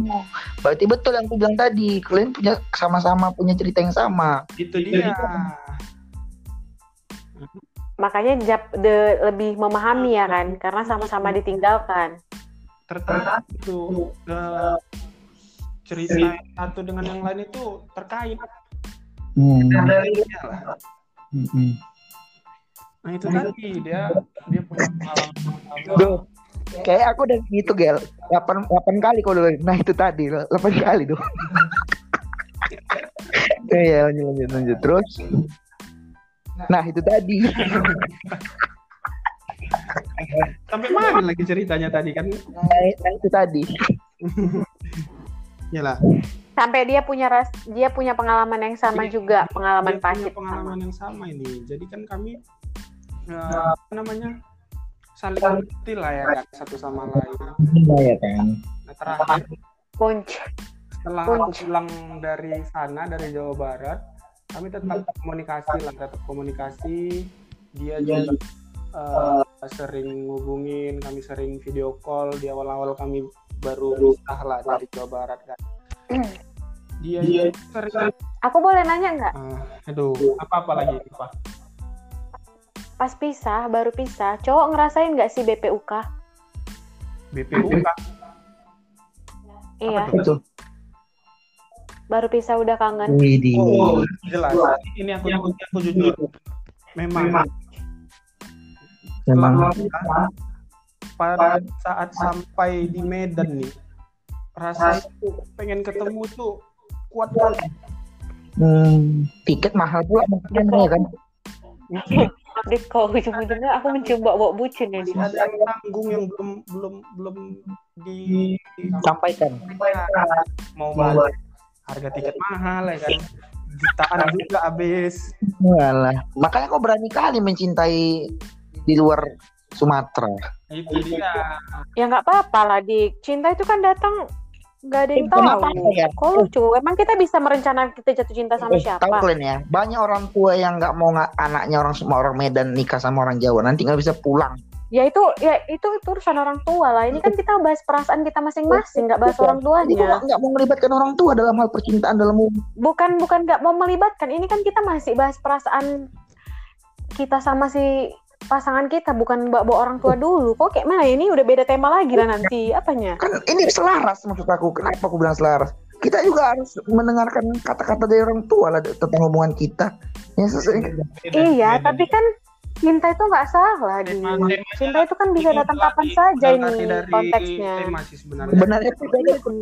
berarti betul yang aku bilang tadi. Kalian punya sama-sama punya cerita yang sama. Itu dia. Makanya Jap de, lebih memahami ya kan, karena sama-sama ditinggalkan. Tertarik itu ke cerita yang satu dengan yang lain itu terkait. Hmm. Lah. hmm. Nah itu tadi dia dia punya pengalaman kayak aku udah gitu, Gel. 8, 8 kali udah. Nah, itu tadi. 8 kali tuh. Iya, lanjut, lanjut, lanjut. Terus. Nah, itu tadi. sampai mana lagi ceritanya tadi kan? Nah, itu tadi. Iyalah. Sampai dia punya ras, dia punya pengalaman yang sama Dia- juga, pengalaman Dia punya pahit. pengalaman yang sama ini. Jadi kan kami eh, apa namanya saling mengerti lah ya kan satu sama lain. Iya ya kan. Nah, terakhir Punch. setelah pulang dari sana dari Jawa Barat, kami tetap komunikasi lah, tetap komunikasi. Dia juga eh, sering ngubungin, kami sering video call di awal-awal kami baru pisah lah dari Jawa Barat kan. Dia itu sering Aku boleh nanya nggak? ah, aduh, apa-apa lagi Pak? Pas pisah, baru pisah, cowok ngerasain nggak sih BPUK? BPU Kak. Iya? Itu. baru pisah udah kangen. Widih. Oh, jelas. Ini aku aku, aku jujur. Memang Memang. Pada saat sampai di Medan nih, rasa itu pengen ketemu tuh kuat banget. Hmm, tiket mahal pula mungkin ya kan. Dik, kok ujung-ujungnya aku mencoba bawa bucin ya. Ada tanggung yang belum belum belum di Sampaikan. mau balik harga tiket mahal ya kan jutaan juga habis Walah. Makanya kau berani kali mencintai di luar Sumatera. itu dia Ya nggak apa-apa lah, Dik. Cinta itu kan datang nggak ada yang Eh, kenapa tahu. ya? Kok lucu? Emang kita bisa merencanakan kita jatuh cinta sama Eh, tahu siapa? kalian ya, banyak orang tua yang nggak mau nggak anaknya orang semua orang Medan nikah sama orang Jawa nanti nggak bisa pulang. Ya itu, ya itu itu urusan orang tua lah. Ini kan kita bahas perasaan kita masing-masing, nggak bahas orang Jadi gua tuanya. nggak- nggak mau melibatkan orang tua dalam hal percintaan dalam umum. Bukan bukan nggak mau melibatkan. Ini kan kita masih bahas perasaan kita sama si pasangan kita, bukan bawa orang tua dulu. Kok kayak mana? Ini udah beda tema lagi lah nanti. Apanya? Kan ini selaras maksud aku. Kenapa aku bilang selaras? Kita juga harus mendengarkan kata-kata dari orang tua lah tentang hubungan kita. Ya, sesuai. Iya, tapi kan cinta itu nggak salah, Di. Cinta itu kan bisa datang kapan saja ini konteksnya. tema sih sebenarnya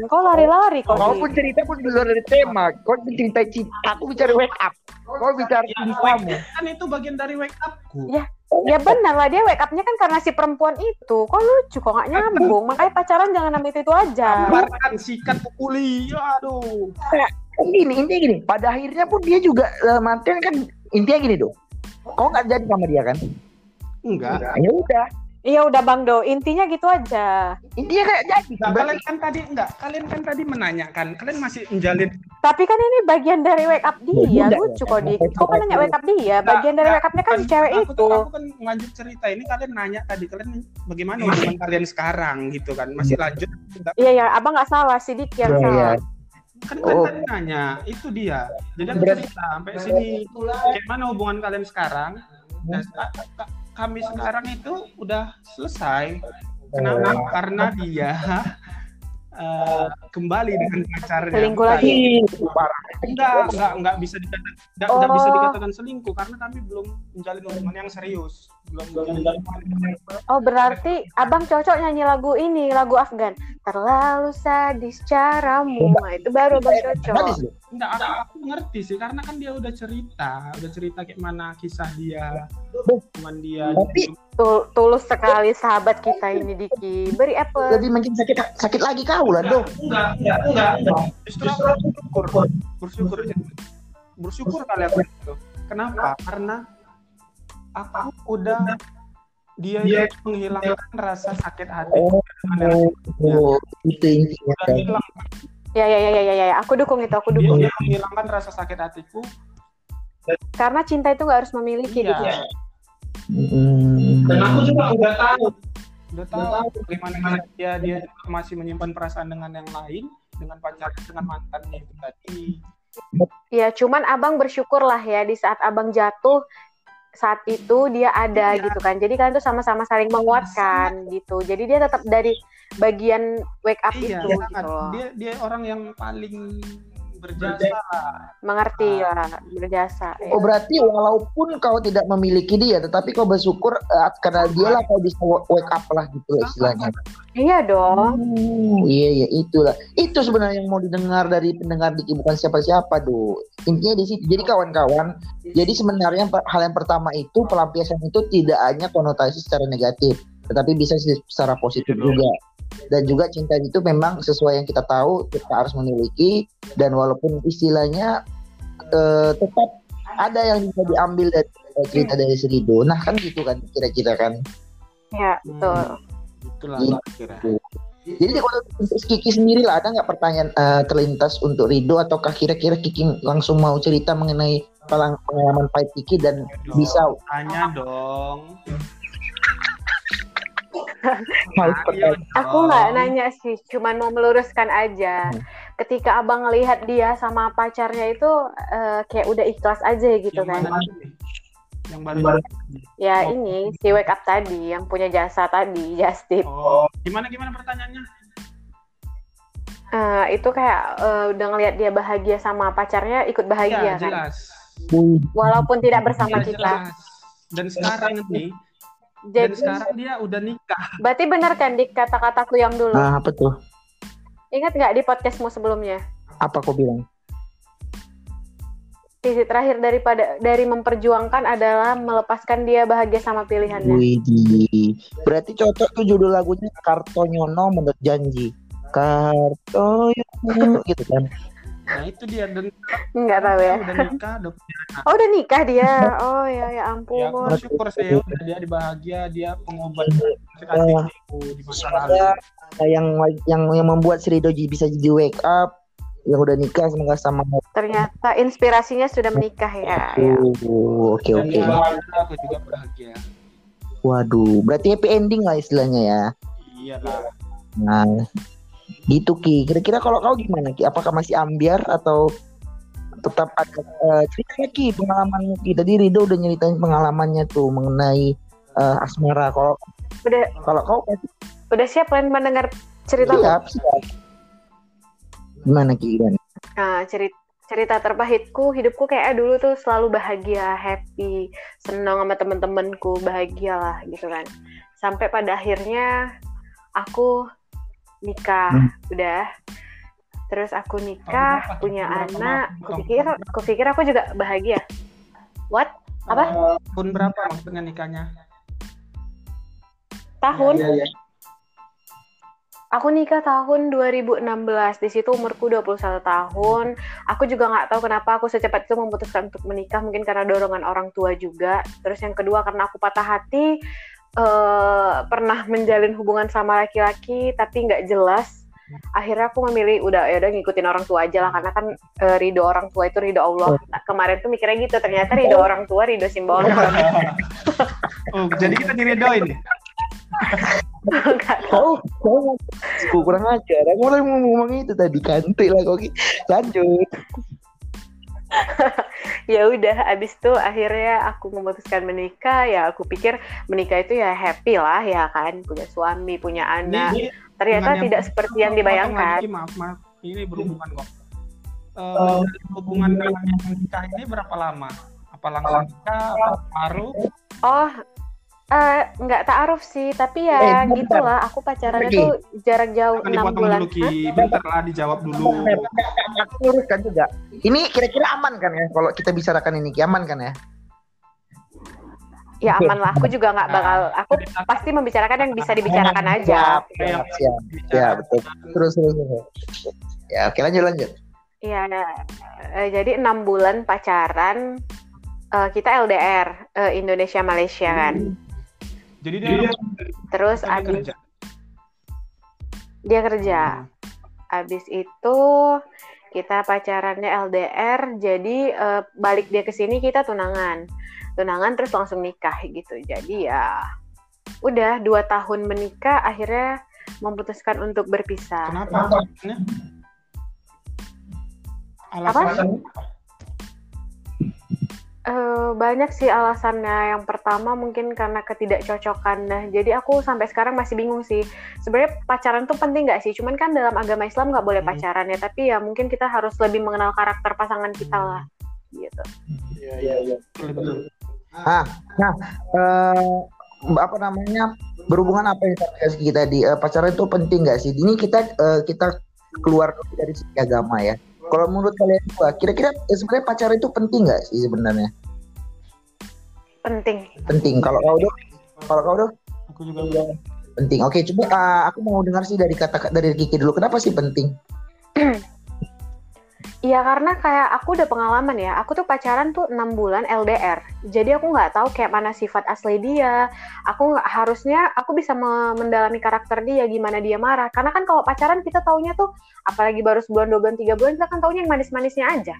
Kau lari-lari kok. Kau pun cerita pun di luar dari tema. Kau pun cerita cinta. Aku bicara wake up. Kau bicara cintamu. kan itu bagian dari wake upku Ya. Ya benar lah dia wake up-nya kan karena si perempuan itu. Kok lucu kok nggak nyambung. Makanya pacaran jangan sampai itu, itu aja. Gambarkan sikat pukuli aduh Gini, intinya gini. Pada akhirnya pun dia juga dalam artian kan intinya gini dong. Kau nggak jadi sama dia kan? enggak Ya udah. Iya udah Bang Do, intinya gitu aja. Intinya kayak jadi. Enggak, kalian kan tadi enggak kalian kan tadi menanyakan kalian masih menjalin Tapi kan ini bagian dari wake up dia, Udah, lucu ya. kok Dik. Kok kan nanya wake up dia? Bagian dari wake up-nya kan si cewek aku itu. aku kan lanjut cerita ini kalian nanya tadi kalian bagaimana hubungan kalian sekarang gitu kan masih lanjut Iya ya, abang nggak salah, si Dik yang Iya, iya. salah. Kan kan Oh. tadi nanya itu dia jadi aku cerita sampai sini kayak mana hubungan kalian sekarang nah, ka- ka- kami sekarang itu udah selesai kenapa Oh. karena dia eh, kembali dengan pacarnya Selingkuh lagi. Parah. enggak enggak enggak bisa dikatakan enggak, enggak bisa Oh. dikatakan selingkuh karena kami belum menjalin hubungan yang serius Oh berarti abang cocok nyanyi lagu ini, lagu Afgan. Terlalu sadis caramu. Nah, itu baru abang cocok. Enggak, aku, aku ngerti sih karena kan dia udah cerita, udah cerita kayak mana kisah dia, hubungan dia. Tapi- Tul- tulus sekali sahabat kita ini Diki. Beri apple. Lebih makin sakit sakit lagi kau lah doh. Enggak, enggak, enggak, enggak. Justru aku bersyukur, bersyukur, bersyukur kali aku itu. Kenapa? Karena aku udah dia itu menghilangkan rasa sakit hati. Oh, oh, itu intinya. Hilang, Ya ya ya ya ya ya. Aku dukung itu, aku dia, dukung. dia menghilangkan rasa sakit hatiku. Karena cinta itu nggak harus memiliki Iya. Diki. Hmm. Dan aku juga udah tahu, udah tahu bagaimana dia dia masih menyimpan perasaan dengan yang lain, dengan pacar, dengan mantannya itu tadi. Ya, cuman abang bersyukur lah ya di saat abang jatuh saat itu dia ada Iya. gitu kan. Jadi kalian tuh sama-sama saling menguatkan gitu. Jadi dia tetap dari bagian wake up Iya, itu sangat. gitu loh. dia dia orang yang paling berjasa. Mengerti lah, berjasa. ya. Oh berarti walaupun kau tidak memiliki dia, tetapi kau bersyukur eh, karena dia lah kau bisa wake up lah gitu lah istilahnya. Iya dong. Oh, iya iya itulah. Itu sebenarnya yang mau didengar dari pendengar Diki bukan siapa-siapa do. Intinya di situ. Jadi kawan-kawan, jadi sebenarnya hal yang pertama itu pelampiasan itu tidak hanya konotasi secara negatif, tetapi bisa se- secara positif juga. Dan juga cinta itu memang sesuai yang kita tahu kita harus memiliki dan walaupun istilahnya eh, tetap ada yang bisa diambil dari cerita dari Serido. Nah kan gitu kan kira-kira kan. Ya, betul. Itulah Iya. kira. Jadi kalau untuk Kiki sendiri lah ada nggak pertanyaan eh, terlintas untuk Rido ataukah kira-kira Kiki langsung mau cerita mengenai pengalaman pahit Kiki dan bisa Tanya dong. Aku nggak nanya sih, cuman mau meluruskan aja. Hmm. Ketika abang ngelihat dia sama pacarnya itu eh, kayak udah ikhlas aja gitu Yang kan. Yang baru. Ya Oh. ini si wake up tadi yang punya jasa tadi, Justip. Oh, gimana gimana pertanyaannya? Eh, itu kayak eh, udah ngelihat dia bahagia sama pacarnya, ikut bahagia Iya, kan. jelas. Wih, Walaupun tidak bersama Iya, kita. jelas. Dan sekarang nih, dan Jadi sekarang dia udah nikah. berarti benar kan di kata-kataku yang dulu. ah, apa tuh? Ingat nggak di podcastmu sebelumnya? Apa kau bilang? Sisi terakhir daripada dari memperjuangkan adalah melepaskan dia bahagia sama pilihannya. Wih, berarti cocok tuh judul lagunya Kartonyono menurut janji. Kartonyono gitu kan. Nah itu dia dan Nggak tahu ya. udah nikah, udah punya anak. Oh udah nikah dia. Oh ya ya Ya, aku ampun. bersyukur sih udah dia dibahagia, dia pengobat sakit hatiku di masa lalu. Semoga eh, yang yang yang membuat si Rido bisa jadi wake up yang udah nikah semoga sama Ternyata inspirasinya sudah menikah ya. ya. Oh, oke oke. aku juga bahagia. Waduh, berarti happy ending lah istilahnya ya. Iya lah. Nah, gitu Ki. Kira-kira kalau kau gimana Ki? Apakah masih ambiar atau tetap ada eh, cerita Ki pengalamanmu Ki? Tadi Rido udah nyeritain pengalamannya tuh mengenai eh, asmara. Kalau Udah kalau kau udah siap kalian mendengar cerita siap, siap. Gimana Ki? Gimana? Nah, cerita cerita terpahitku, hidupku kayak dulu tuh selalu bahagia, happy, senang sama temen-temenku, bahagia lah gitu kan. Sampai pada akhirnya aku nikah, Hmm. udah. Terus aku nikah, punya anak. Aku pikir, aku pikir aku juga bahagia. What? Apa? Eh, tahun berapa maksudnya nikahnya? Tahun? Iya, iya. Aku nikah tahun 2016. Di situ umurku 21 tahun. Aku juga nggak tahu kenapa aku secepat itu memutuskan untuk menikah. Mungkin karena dorongan orang tua juga. Terus yang kedua karena aku patah hati. Eh pernah menjalin hubungan sama laki-laki tapi nggak jelas. Akhirnya aku memilih udah ya udah ngikutin orang tua aja lah karena kan eh, ridho orang tua itu ridho Allah. Nah, kemarin tuh mikirnya gitu ternyata ridho orang tua ridho simbolik. oh, jadi kita diridoin. Tahu. Oh, oh, kurang ajar. Aku mulai mau ngomong itu tadi kantik lah kok. Lanjut. ya udah abis itu akhirnya aku memutuskan menikah. Ya aku pikir menikah itu ya happy lah ya kan? Punya suami punya anak. Ini- ternyata dengan tidak yang- seperti yang dibayangkan lagi, maaf maaf ini berhubungan kok Eh, hubungan dengan yang nikah ini berapa lama? Apa langsung nikah apa baru oh eh, nggak taaruf sih tapi ya Eh, gitulah aku pacarannya Oke. tuh jarak jauh enam bulan dulu Ki bentar lah dijawab dulu Aku luruskan juga. Ini kira-kira aman kan ya kalau kita bicarakan ini Ki? aman kan ya? ya aman lah aku juga nggak bakal aku pasti membicarakan yang bisa dibicarakan aja Siap, siap, siap. Ya, betul. Terus, terus, terus. Ya, oke lanjut, lanjut. Iya, eh, jadi enam bulan pacaran eh, kita LDR eh, Indonesia Malaysia kan. Jadi dia Terus dia abis kerja dia kerja. Abis itu kita pacarannya LDR, jadi eh, balik dia ke sini kita tunangan, tunangan terus langsung nikah gitu. Jadi ya udah dua tahun menikah, akhirnya memutuskan untuk berpisah. kenapa alasannya alasannya apa? Eh, banyak sih alasannya. Yang pertama mungkin karena ketidakcocokan. Nah, jadi aku sampai sekarang masih bingung sih. Sebenarnya pacaran tuh penting nggak sih? Cuman kan dalam agama Islam nggak boleh Hmm. pacaran ya. Tapi ya mungkin kita harus lebih mengenal karakter pasangan kita lah. Gitu. Iya iya iya. Ah, nah, eh, apa namanya berhubungan apa yang tadi kita di eh, pacaran itu penting nggak sih? Ini kita eh, kita keluar dari segi agama ya. Kalau menurut kalian dua, kira-kira eh, sebenarnya pacaran itu penting nggak sih sebenarnya? Penting. Penting. Kalau kau dong, kalau kau dong Aku juga penting. Oke, coba ah, aku mau dengar sih dari kata dari Kiki dulu. Kenapa sih penting? Iya karena kayak aku udah pengalaman ya. Aku tuh pacaran tuh enam bulan LDR. Jadi aku nggak tahu kayak mana sifat asli dia. Aku nggak harusnya aku bisa me- mendalami karakter dia, gimana dia marah. Karena kan kalau pacaran kita taunya tuh apalagi baru sebulan, dua bulan, tiga bulan kita kan taunya yang manis-manisnya aja.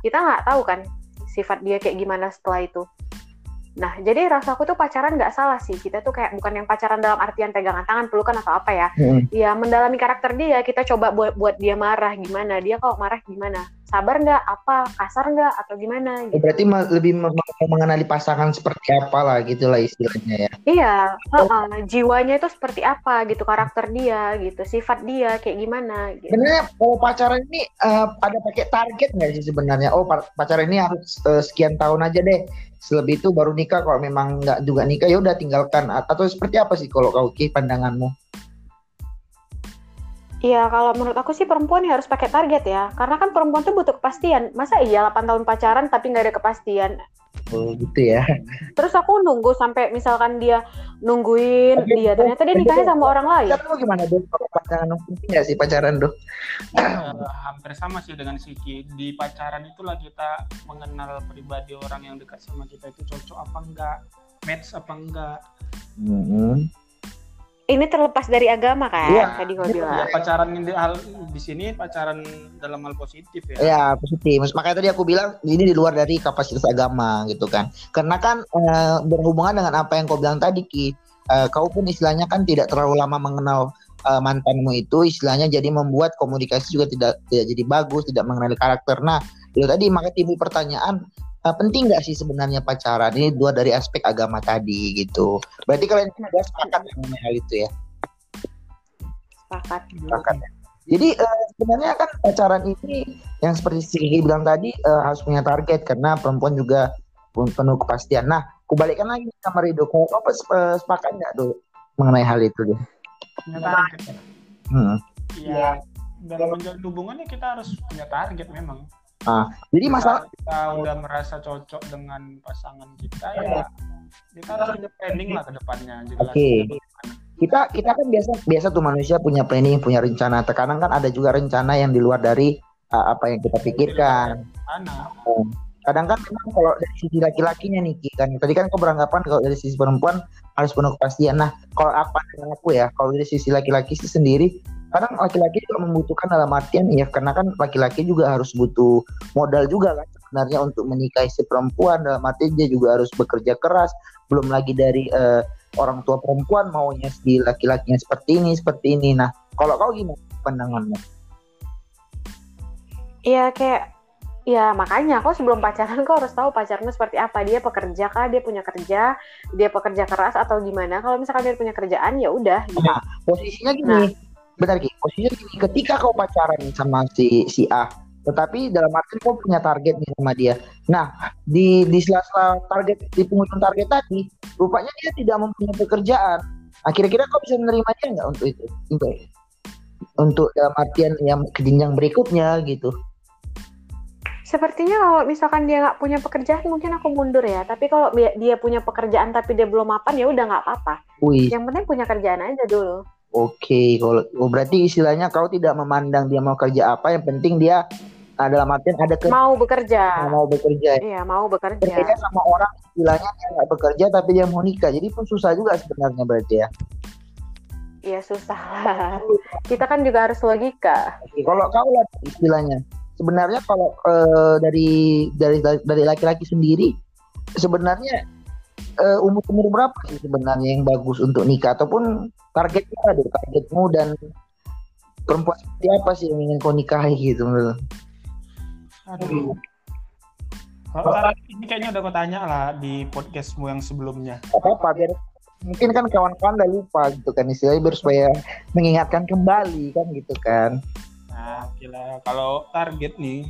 Kita nggak tahu kan sifat dia kayak gimana setelah itu. Nah, jadi rasa aku tuh pacaran nggak salah sih. Kita tuh kayak bukan yang pacaran dalam artian pegangan tangan, pelukan atau apa ya. Ya mendalami karakter dia kita coba buat buat dia marah gimana dia kalau marah gimana sabar nggak apa kasar nggak atau gimana Oh, gitu Berarti lebih me- me- mengenali pasangan seperti apa lah gitulah istilahnya ya. iya heeh, jiwanya itu seperti apa gitu karakter dia gitu sifat dia kayak gimana gitu. Sebenarnya kalau pacaran ini eh, ada pakai target nggak sih sebenarnya? Oh pa- pacaran ini harus eh, sekian tahun aja deh. Selebih itu baru nikah. Kalau memang nggak juga nikah ya udah tinggalkan. Atau seperti apa sih kalau kau Ki pandanganmu? Iya, kalau menurut aku sih perempuan ya harus pakai target ya. Karena kan perempuan tuh butuh kepastian. Masa iya 8 tahun pacaran tapi nggak ada kepastian. Oh gitu ya. Terus aku nunggu sampai misalkan dia nungguin Oke, dia ternyata dia nikahnya sama orang lain. Lu gimana dong? Kalau pacaran penting nggak sih pacaran dong? Eh, hampir sama sih dengan Siki di pacaran itulah kita mengenal pribadi orang yang dekat sama kita itu cocok apa enggak match apa enggak Ini terlepas dari agama kan? Iya. Tadi kau ya, bilang. pacaran ini hal di sini pacaran dalam hal positif ya Ya positif. Makanya tadi aku bilang ini di luar dari kapasitas agama gitu kan. Karena kan eh, berhubungan dengan apa yang kau bilang tadi Ki. Eh, kau pun istilahnya kan tidak terlalu lama mengenal eh, mantanmu itu istilahnya jadi membuat komunikasi juga tidak tidak jadi bagus, tidak mengenali karakter. Nah, itu tadi maka timbul pertanyaan eh, penting nggak sih sebenarnya pacaran ini dua dari aspek agama tadi gitu. Berarti kalian sudah sepakat mengenai hal itu ya? Sepakat. Sepakat. Jadi eh, sebenarnya kan pacaran ini yang seperti si Kiki bilang tadi eh, harus punya target karena perempuan juga pun penuh kepastian. Nah, kubalikkan lagi sama Rido. Kalau apa sepakat nggak tuh mengenai hal itu deh? punya target ya. Hmm. Iya, dalam menjalin hubungannya kita harus punya target memang Jadi masalah kita udah merasa cocok dengan pasangan kita ya kita harus punya planning lah ke depannya jelas Oke. kita kita kan biasa biasa tuh manusia punya planning, punya rencana. Terkadang kan ada juga rencana yang di luar dari eh, apa yang kita pikirkan. Mana? kadang kan memang kalau dari sisi laki-lakinya nih kan tadi kan kau beranggapan kalau dari sisi perempuan harus penuh kepastian nah kalau apa dengan aku ya kalau dari sisi laki-laki sih sendiri kadang laki-laki juga membutuhkan dalam artian ya karena kan laki-laki juga harus butuh modal juga kan sebenarnya untuk menikahi si perempuan. Dalam arti dia juga harus bekerja keras. Belum lagi dari eh, orang tua perempuan maunya si laki-lakinya seperti ini seperti ini. Nah kalau kau gimana pandanganmu? Iya kayak ya makanya kok sebelum pacaran kau harus tahu pacarmu seperti apa. Dia pekerja kah? Dia punya kerja? Dia pekerja keras atau gimana? Kalau misalkan dia punya kerjaan ya udah gitu. Nah, posisinya gini. Nah. Benar Ki posisinya gini ketika kau pacaran sama si si A tetapi dalam arti kau punya target nih sama dia nah di di sela-sela target di penghujung target tadi rupanya dia tidak mempunyai pekerjaan nah kira-kira kau bisa menerima dia nggak untuk itu untuk untuk dalam artian yang ke jenjang berikutnya gitu Sepertinya kalau misalkan dia nggak punya pekerjaan mungkin aku mundur ya. Tapi kalau dia, punya pekerjaan tapi dia belum mapan ya udah nggak apa-apa. Yang penting punya kerjaan aja dulu. Oke, kalau oh, berarti istilahnya kau tidak memandang dia mau kerja apa, yang penting dia nah, dalam artian ada ke Mau bekerja. mau bekerja. Iya mau Berbeda bekerja. sama orang istilahnya dia nggak bekerja tapi dia mau nikah, jadi pun susah juga sebenarnya berarti ya. Iya susah lah. Kita kan juga harus logika. Oke, kalau kau lah istilahnya, sebenarnya kalau eh, dari dari dari laki-laki sendiri, sebenarnya eh, umur umur berapa sih sebenarnya yang bagus untuk nikah ataupun targetnya ada targetmu dan perempuan seperti apa sih yang ingin kau nikahi gitu menurut? Aduh. Kalau target ini kayaknya udah kau tanya lah di podcastmu yang sebelumnya. apa apa biar mungkin kan kawan-kawan udah lupa gitu kan istilahnya biar supaya mengingatkan kembali kan gitu kan Nah, gila. Kalau target nih,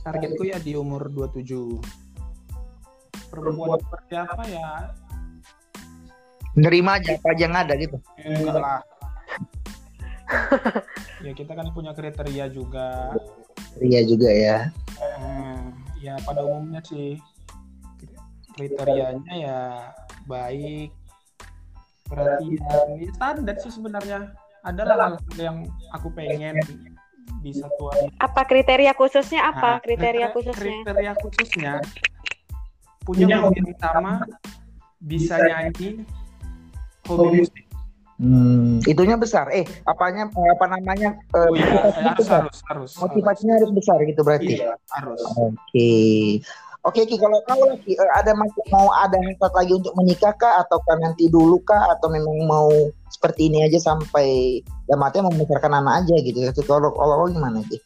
targetku ya di umur 27. Perempuan seperti apa ya? nerima aja apa aja yang ada gitu Enggak lah. ya kita kan punya kriteria juga. iya juga ya Eh, ya pada umumnya sih kriterianya ya baik, perhatian, ya standar sih sebenarnya. Adalah hal-hal yang aku pengen di satuan Apa kriteria khususnya apa? Nah, kriteria kriteria- khususnya? Kriteria khususnya punya hobi yang sama, bisa nyanyi, hobi musik. hmm, itunya besar. Eh apanya apa namanya? Eh, Oh iya, motivasinya harus besar. harus harus. motivasinya harus besar gitu berarti. Iya, harus. oke. Oke Ki kalau kau lagi eh, ada masih mau ada hasrat lagi untuk menikah kah? Ataukah nanti dulu kah? Atau memang mau seperti ini aja sampai ya matinya membesarkan anak aja gitu. Kalau kalau gimana Ki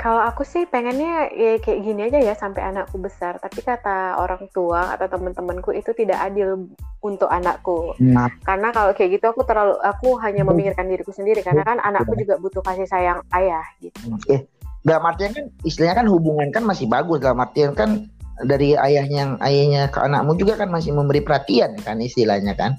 Kalau aku sih pengennya ya kayak gini aja ya sampai anakku besar. Tapi kata orang tua atau teman-temanku itu tidak adil untuk anakku. nah Karena kalau kayak gitu aku terlalu aku hanya memikirkan diriku sendiri karena kan anakku juga butuh kasih sayang ayah gitu. Eh, dalam artian kan istilahnya kan hubungan kan masih bagus dalam artian kan dari ayahnya ayahnya ke anakmu juga kan masih memberi perhatian kan istilahnya kan.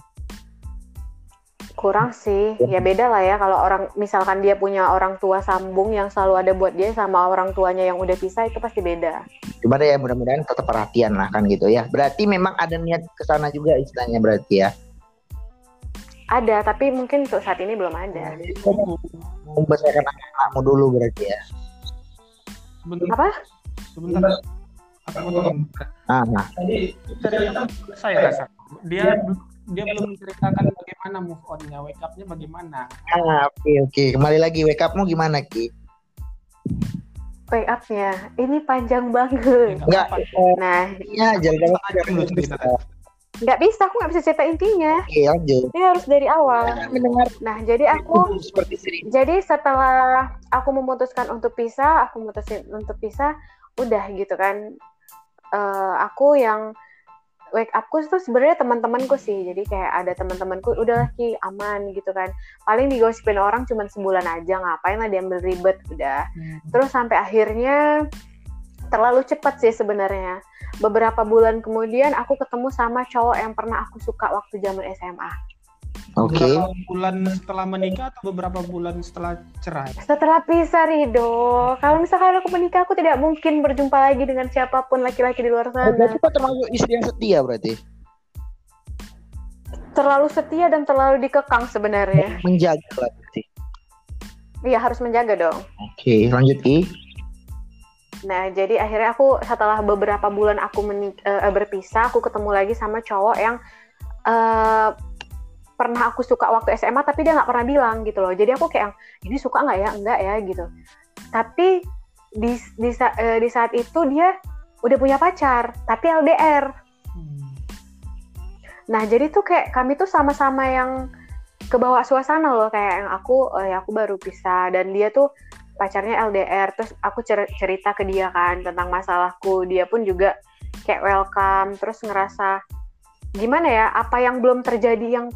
Kurang sih. Ya beda lah ya kalau orang misalkan dia punya orang tua sambung yang selalu ada buat dia sama orang tuanya yang udah pisah itu pasti beda. Cuma ya mudah-mudahan tetap perhatian lah kan gitu ya. Berarti memang ada niat ke sana juga istilahnya berarti ya. Ada, tapi mungkin untuk saat ini belum ada. Membesarkan anak-anakmu dulu berarti ya. Sebentar, Apa? sebentar. Aku mau tolong. Ah, nah. Tadi cerita saya rasa dia belum- dia belum menceritakan bagaimana move on-nya, wake up-nya bagaimana. Ah, oke oke. Kembali lagi wake up-mu gimana Ki? Wake up-nya. Ini panjang Ya, banget. nggak Enggak, eh, Nah, ya jangan nggak bisa, aku nggak bisa cerita intinya. Oke, lanjut. Ini harus dari awal. Mendengar Nah, jadi aku seperti jadi setelah aku memutuskan untuk pisah, aku memutuskan untuk pisah, udah gitu kan. Eh, aku yang wake upku itu sebenarnya teman-temanku sih. Jadi kayak ada teman-temanku, udahlah ki aman gitu kan. Paling digosipin orang cuma sebulan aja, ngapain lah diambil ribet udah. Terus sampai akhirnya terlalu cepat sih sebenarnya. Beberapa bulan kemudian aku ketemu sama cowok yang pernah aku suka waktu zaman SMA. Oke. Beberapa bulan setelah menikah atau beberapa bulan setelah cerai? Setelah pisah Rido, kalau misalkan aku menikah aku tidak mungkin berjumpa lagi dengan siapa pun laki-laki di luar Oh, sana. berarti kau termasuk istri yang setia berarti. Terlalu setia dan terlalu dikekang sebenarnya. Menjaga lah berarti. Iya harus menjaga dong. Oke, lanjut Ki. Nah jadi akhirnya aku setelah beberapa bulan aku menik- eh, berpisah, aku ketemu lagi sama cowok yang eh, pernah aku suka waktu SMA tapi dia nggak pernah bilang gitu loh. Jadi aku kayak ini suka nggak ya, enggak ya gitu. Tapi di di, eh, di saat itu dia udah punya pacar, tapi LDR. Hmm. Nah, jadi tuh kayak kami tuh sama-sama yang kebawa suasana loh kayak yang aku ya aku baru pisah dan dia tuh pacarnya LDR terus aku cer cerita ke dia kan tentang masalahku dia pun juga kayak welcome terus ngerasa gimana ya apa yang belum terjadi yang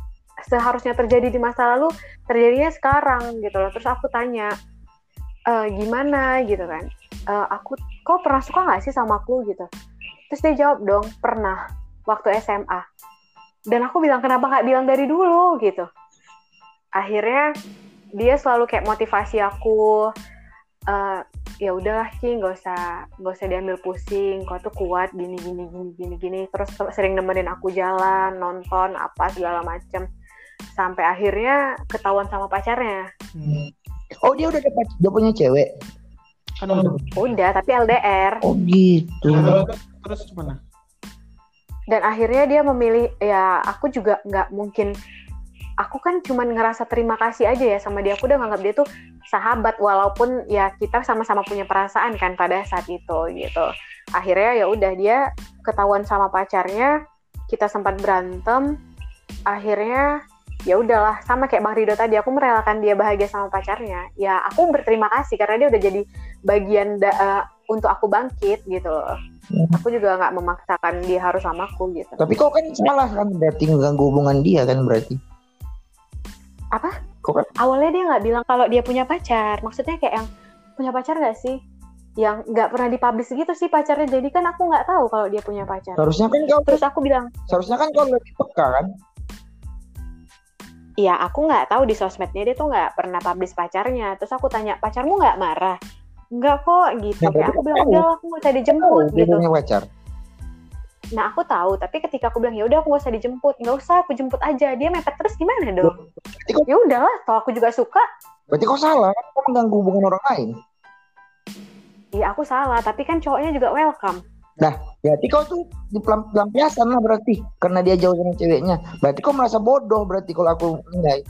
seharusnya terjadi di masa lalu terjadinya sekarang gitu loh. Terus aku tanya e, gimana? Gitu kan. E, aku kok pernah suka nggak sih sama aku? Gitu. Terus dia jawab dong pernah waktu SMA dan aku bilang kenapa nggak bilang dari dulu? Gitu. Akhirnya dia selalu kayak motivasi aku uh, ya udahlah Ki nggak usah nggak usah diambil pusing. Kau tuh kuat gini gini gini gini gini. Terus sering nemenin aku jalan nonton apa segala macem sampai akhirnya ketahuan sama pacarnya Hmm. Oh dia udah dapat dia punya cewek. Kan udah. udah tapi LDR Oh gitu. Terus, terus gimana? dan akhirnya dia memilih ya aku juga nggak mungkin aku kan cuman ngerasa terima kasih aja ya sama dia aku udah nganggap dia tuh sahabat walaupun ya kita sama-sama punya perasaan kan pada saat itu gitu akhirnya ya udah dia ketahuan sama pacarnya kita sempat berantem akhirnya ya udahlah sama kayak bang Rido tadi aku merelakan dia bahagia sama pacarnya. Ya aku berterima kasih karena dia udah jadi bagian da- eh, untuk aku bangkit gitu loh. Aku juga nggak memaksakan dia harus sama aku gitu. Tapi kok kan salah kan berarti ngeganggu hubungan dia kan berarti. Apa? Kok kan? Awalnya dia nggak bilang kalau dia punya pacar. Maksudnya kayak yang punya pacar nggak sih? Yang nggak pernah dipublish gitu sih pacarnya. Jadi kan aku nggak tahu kalau dia punya pacar. Seharusnya kan kau terus aku bilang seharusnya kan kau lebih peka kan? Ya aku nggak tahu di sosmednya dia tuh nggak pernah publish pacarnya. Terus aku tanya pacarmu nggak marah? Nggak kok gitu. Ya, aku bilang udah aku nggak usah dijemput dia gitu. punya pacar. nah aku tahu tapi ketika aku bilang ya udah aku nggak usah dijemput nggak usah aku jemput aja. Dia mepet terus gimana dong? Kok, ya udahlah toh aku juga suka. Berarti kau salah? Kau mengganggu hubungan orang lain. Iya aku salah tapi kan cowoknya juga welcome Berarti kau tuh di pelam- pelampiasan lah berarti karena dia jauh sama ceweknya. Berarti kau merasa bodoh berarti kalau aku nilai.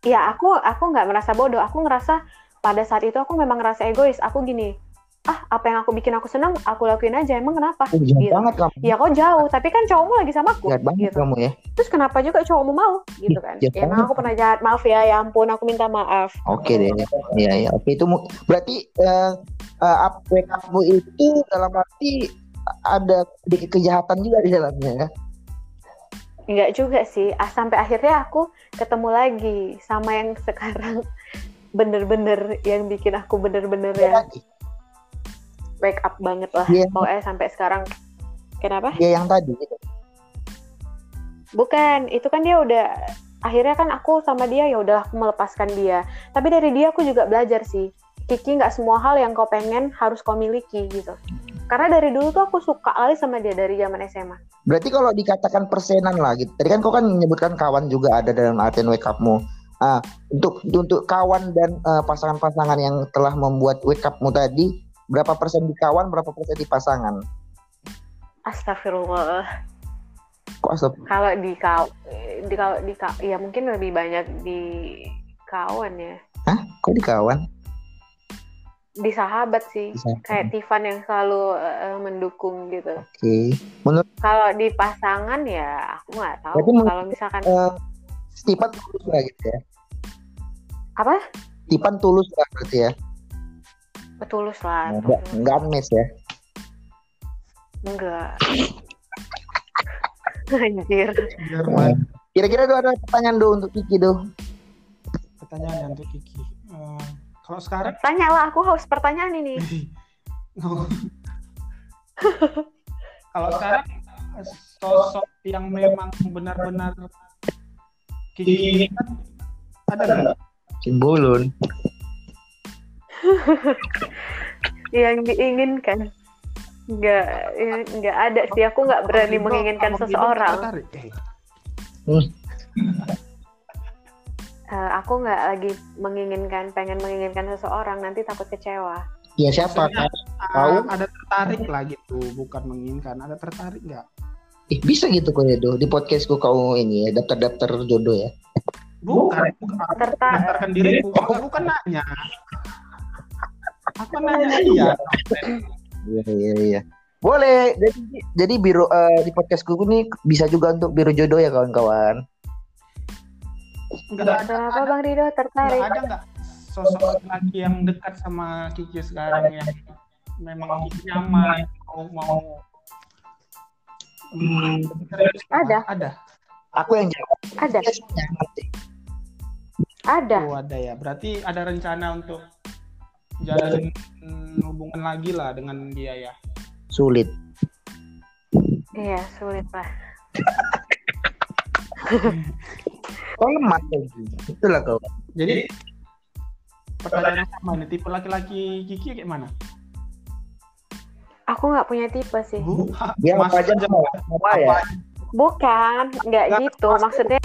ya aku aku nggak merasa bodoh aku ngerasa pada saat itu aku memang ngerasa egois aku gini ah apa yang aku bikin aku senang aku lakuin aja emang kenapa Oh, Gitu. banget kamu. ya kok jauh tapi kan cowokmu lagi sama aku Jahat banget gitu kamu ya. terus kenapa juga cowokmu mau gitu kan Jahat ya emang aku pernah jahat maaf ya ya ampun aku minta maaf Oke deh. Iya ya. Oke itu berarti eh eh, apa kamu itu dalam arti ada sedikit kejahatan juga di dalamnya ya. Enggak juga sih ah, sampai akhirnya aku ketemu lagi sama yang sekarang bener-bener yang bikin aku bener-bener ya Lagi. wake up banget lah Iya. pokoknya sampai sekarang kenapa Dia yang tadi gitu. Bukan, itu kan dia udah akhirnya kan aku sama dia ya udah aku melepaskan dia. Tapi dari dia aku juga belajar sih. Kiki nggak semua hal yang kau pengen harus kau miliki gitu. Karena dari dulu tuh aku suka kali sama dia dari zaman SMA. Berarti kalau dikatakan persenan lah gitu. Tadi kan kau kan menyebutkan kawan juga ada dalam artian wake upmu. Ah, untuk untuk kawan dan eh, pasangan-pasangan yang telah membuat wake upmu tadi, berapa persen di kawan, berapa persen di pasangan? Astagfirullah. Kok asap? Kalau di kau di kalau di kau ya mungkin lebih banyak di kawan ya. Hah? Kok di kawan? Di sahabat sih. Di sahabat. Kayak Tiffan yang selalu eh, mendukung gitu. Oke. Menurut Kalau di pasangan ya aku nggak tahu. Berarti Kalau misalkan eh, Stipan tulus lah gitu ya. apa? Stipan tulus lah berarti ya. Betulus lah. Enggak, tulus. enggak amnes ya. Enggak. Anjir. Kira-kira tuh ada pertanyaan do untuk Kiki do. Pertanyaan untuk Kiki. Eh, kalau sekarang Tanyalah aku harus pertanyaan ini. kalau sekarang sosok yang memang benar-benar Kiki ada nggak? Cimbulun. Yang diinginkan. Enggak, ya, enggak ada sih. Aku nggak berani menginginkan seseorang. Eh, Eh, aku nggak lagi menginginkan, pengen menginginkan seseorang. Nanti takut kecewa. Ya siapa? Maksudnya, Tahu? ah, ada tertarik lah gitu, bukan menginginkan. Ada tertarik nggak? Eh, bisa gitu kok ya do. Di podcastku kau ini ya daftar-daftar jodoh ya. Bukan, bukan. Tertarik. mendaftarkan diriku. Aku bukan nanya. Aku nanya iya. Iya iya iya. Boleh. Jadi jadi biro eh, di podcastku ini bisa juga untuk biro jodoh ya kawan-kawan. Enggak ada, Kenapa Bang Rido enggak tertarik? ada enggak sosok laki yang dekat sama Kiki sekarang yang memang Kiki nyaman mau mau Hmm, Ada. ada Aku yang jawab. Ada, ngerti. ada. oh ada ya berarti ada rencana untuk jalan hubungan lagi lah dengan dia ya Sulit. Iya, sulit lah. Kau lemah lagi. Itulah kau. jadi pertanyaan sama nih tipe laki-laki Kiki kayak mana? Aku nggak punya tipe sih. Bu, Dia apa aja mau. Mau ya. apa Bukan, nggak gitu. maksud- Maksudnya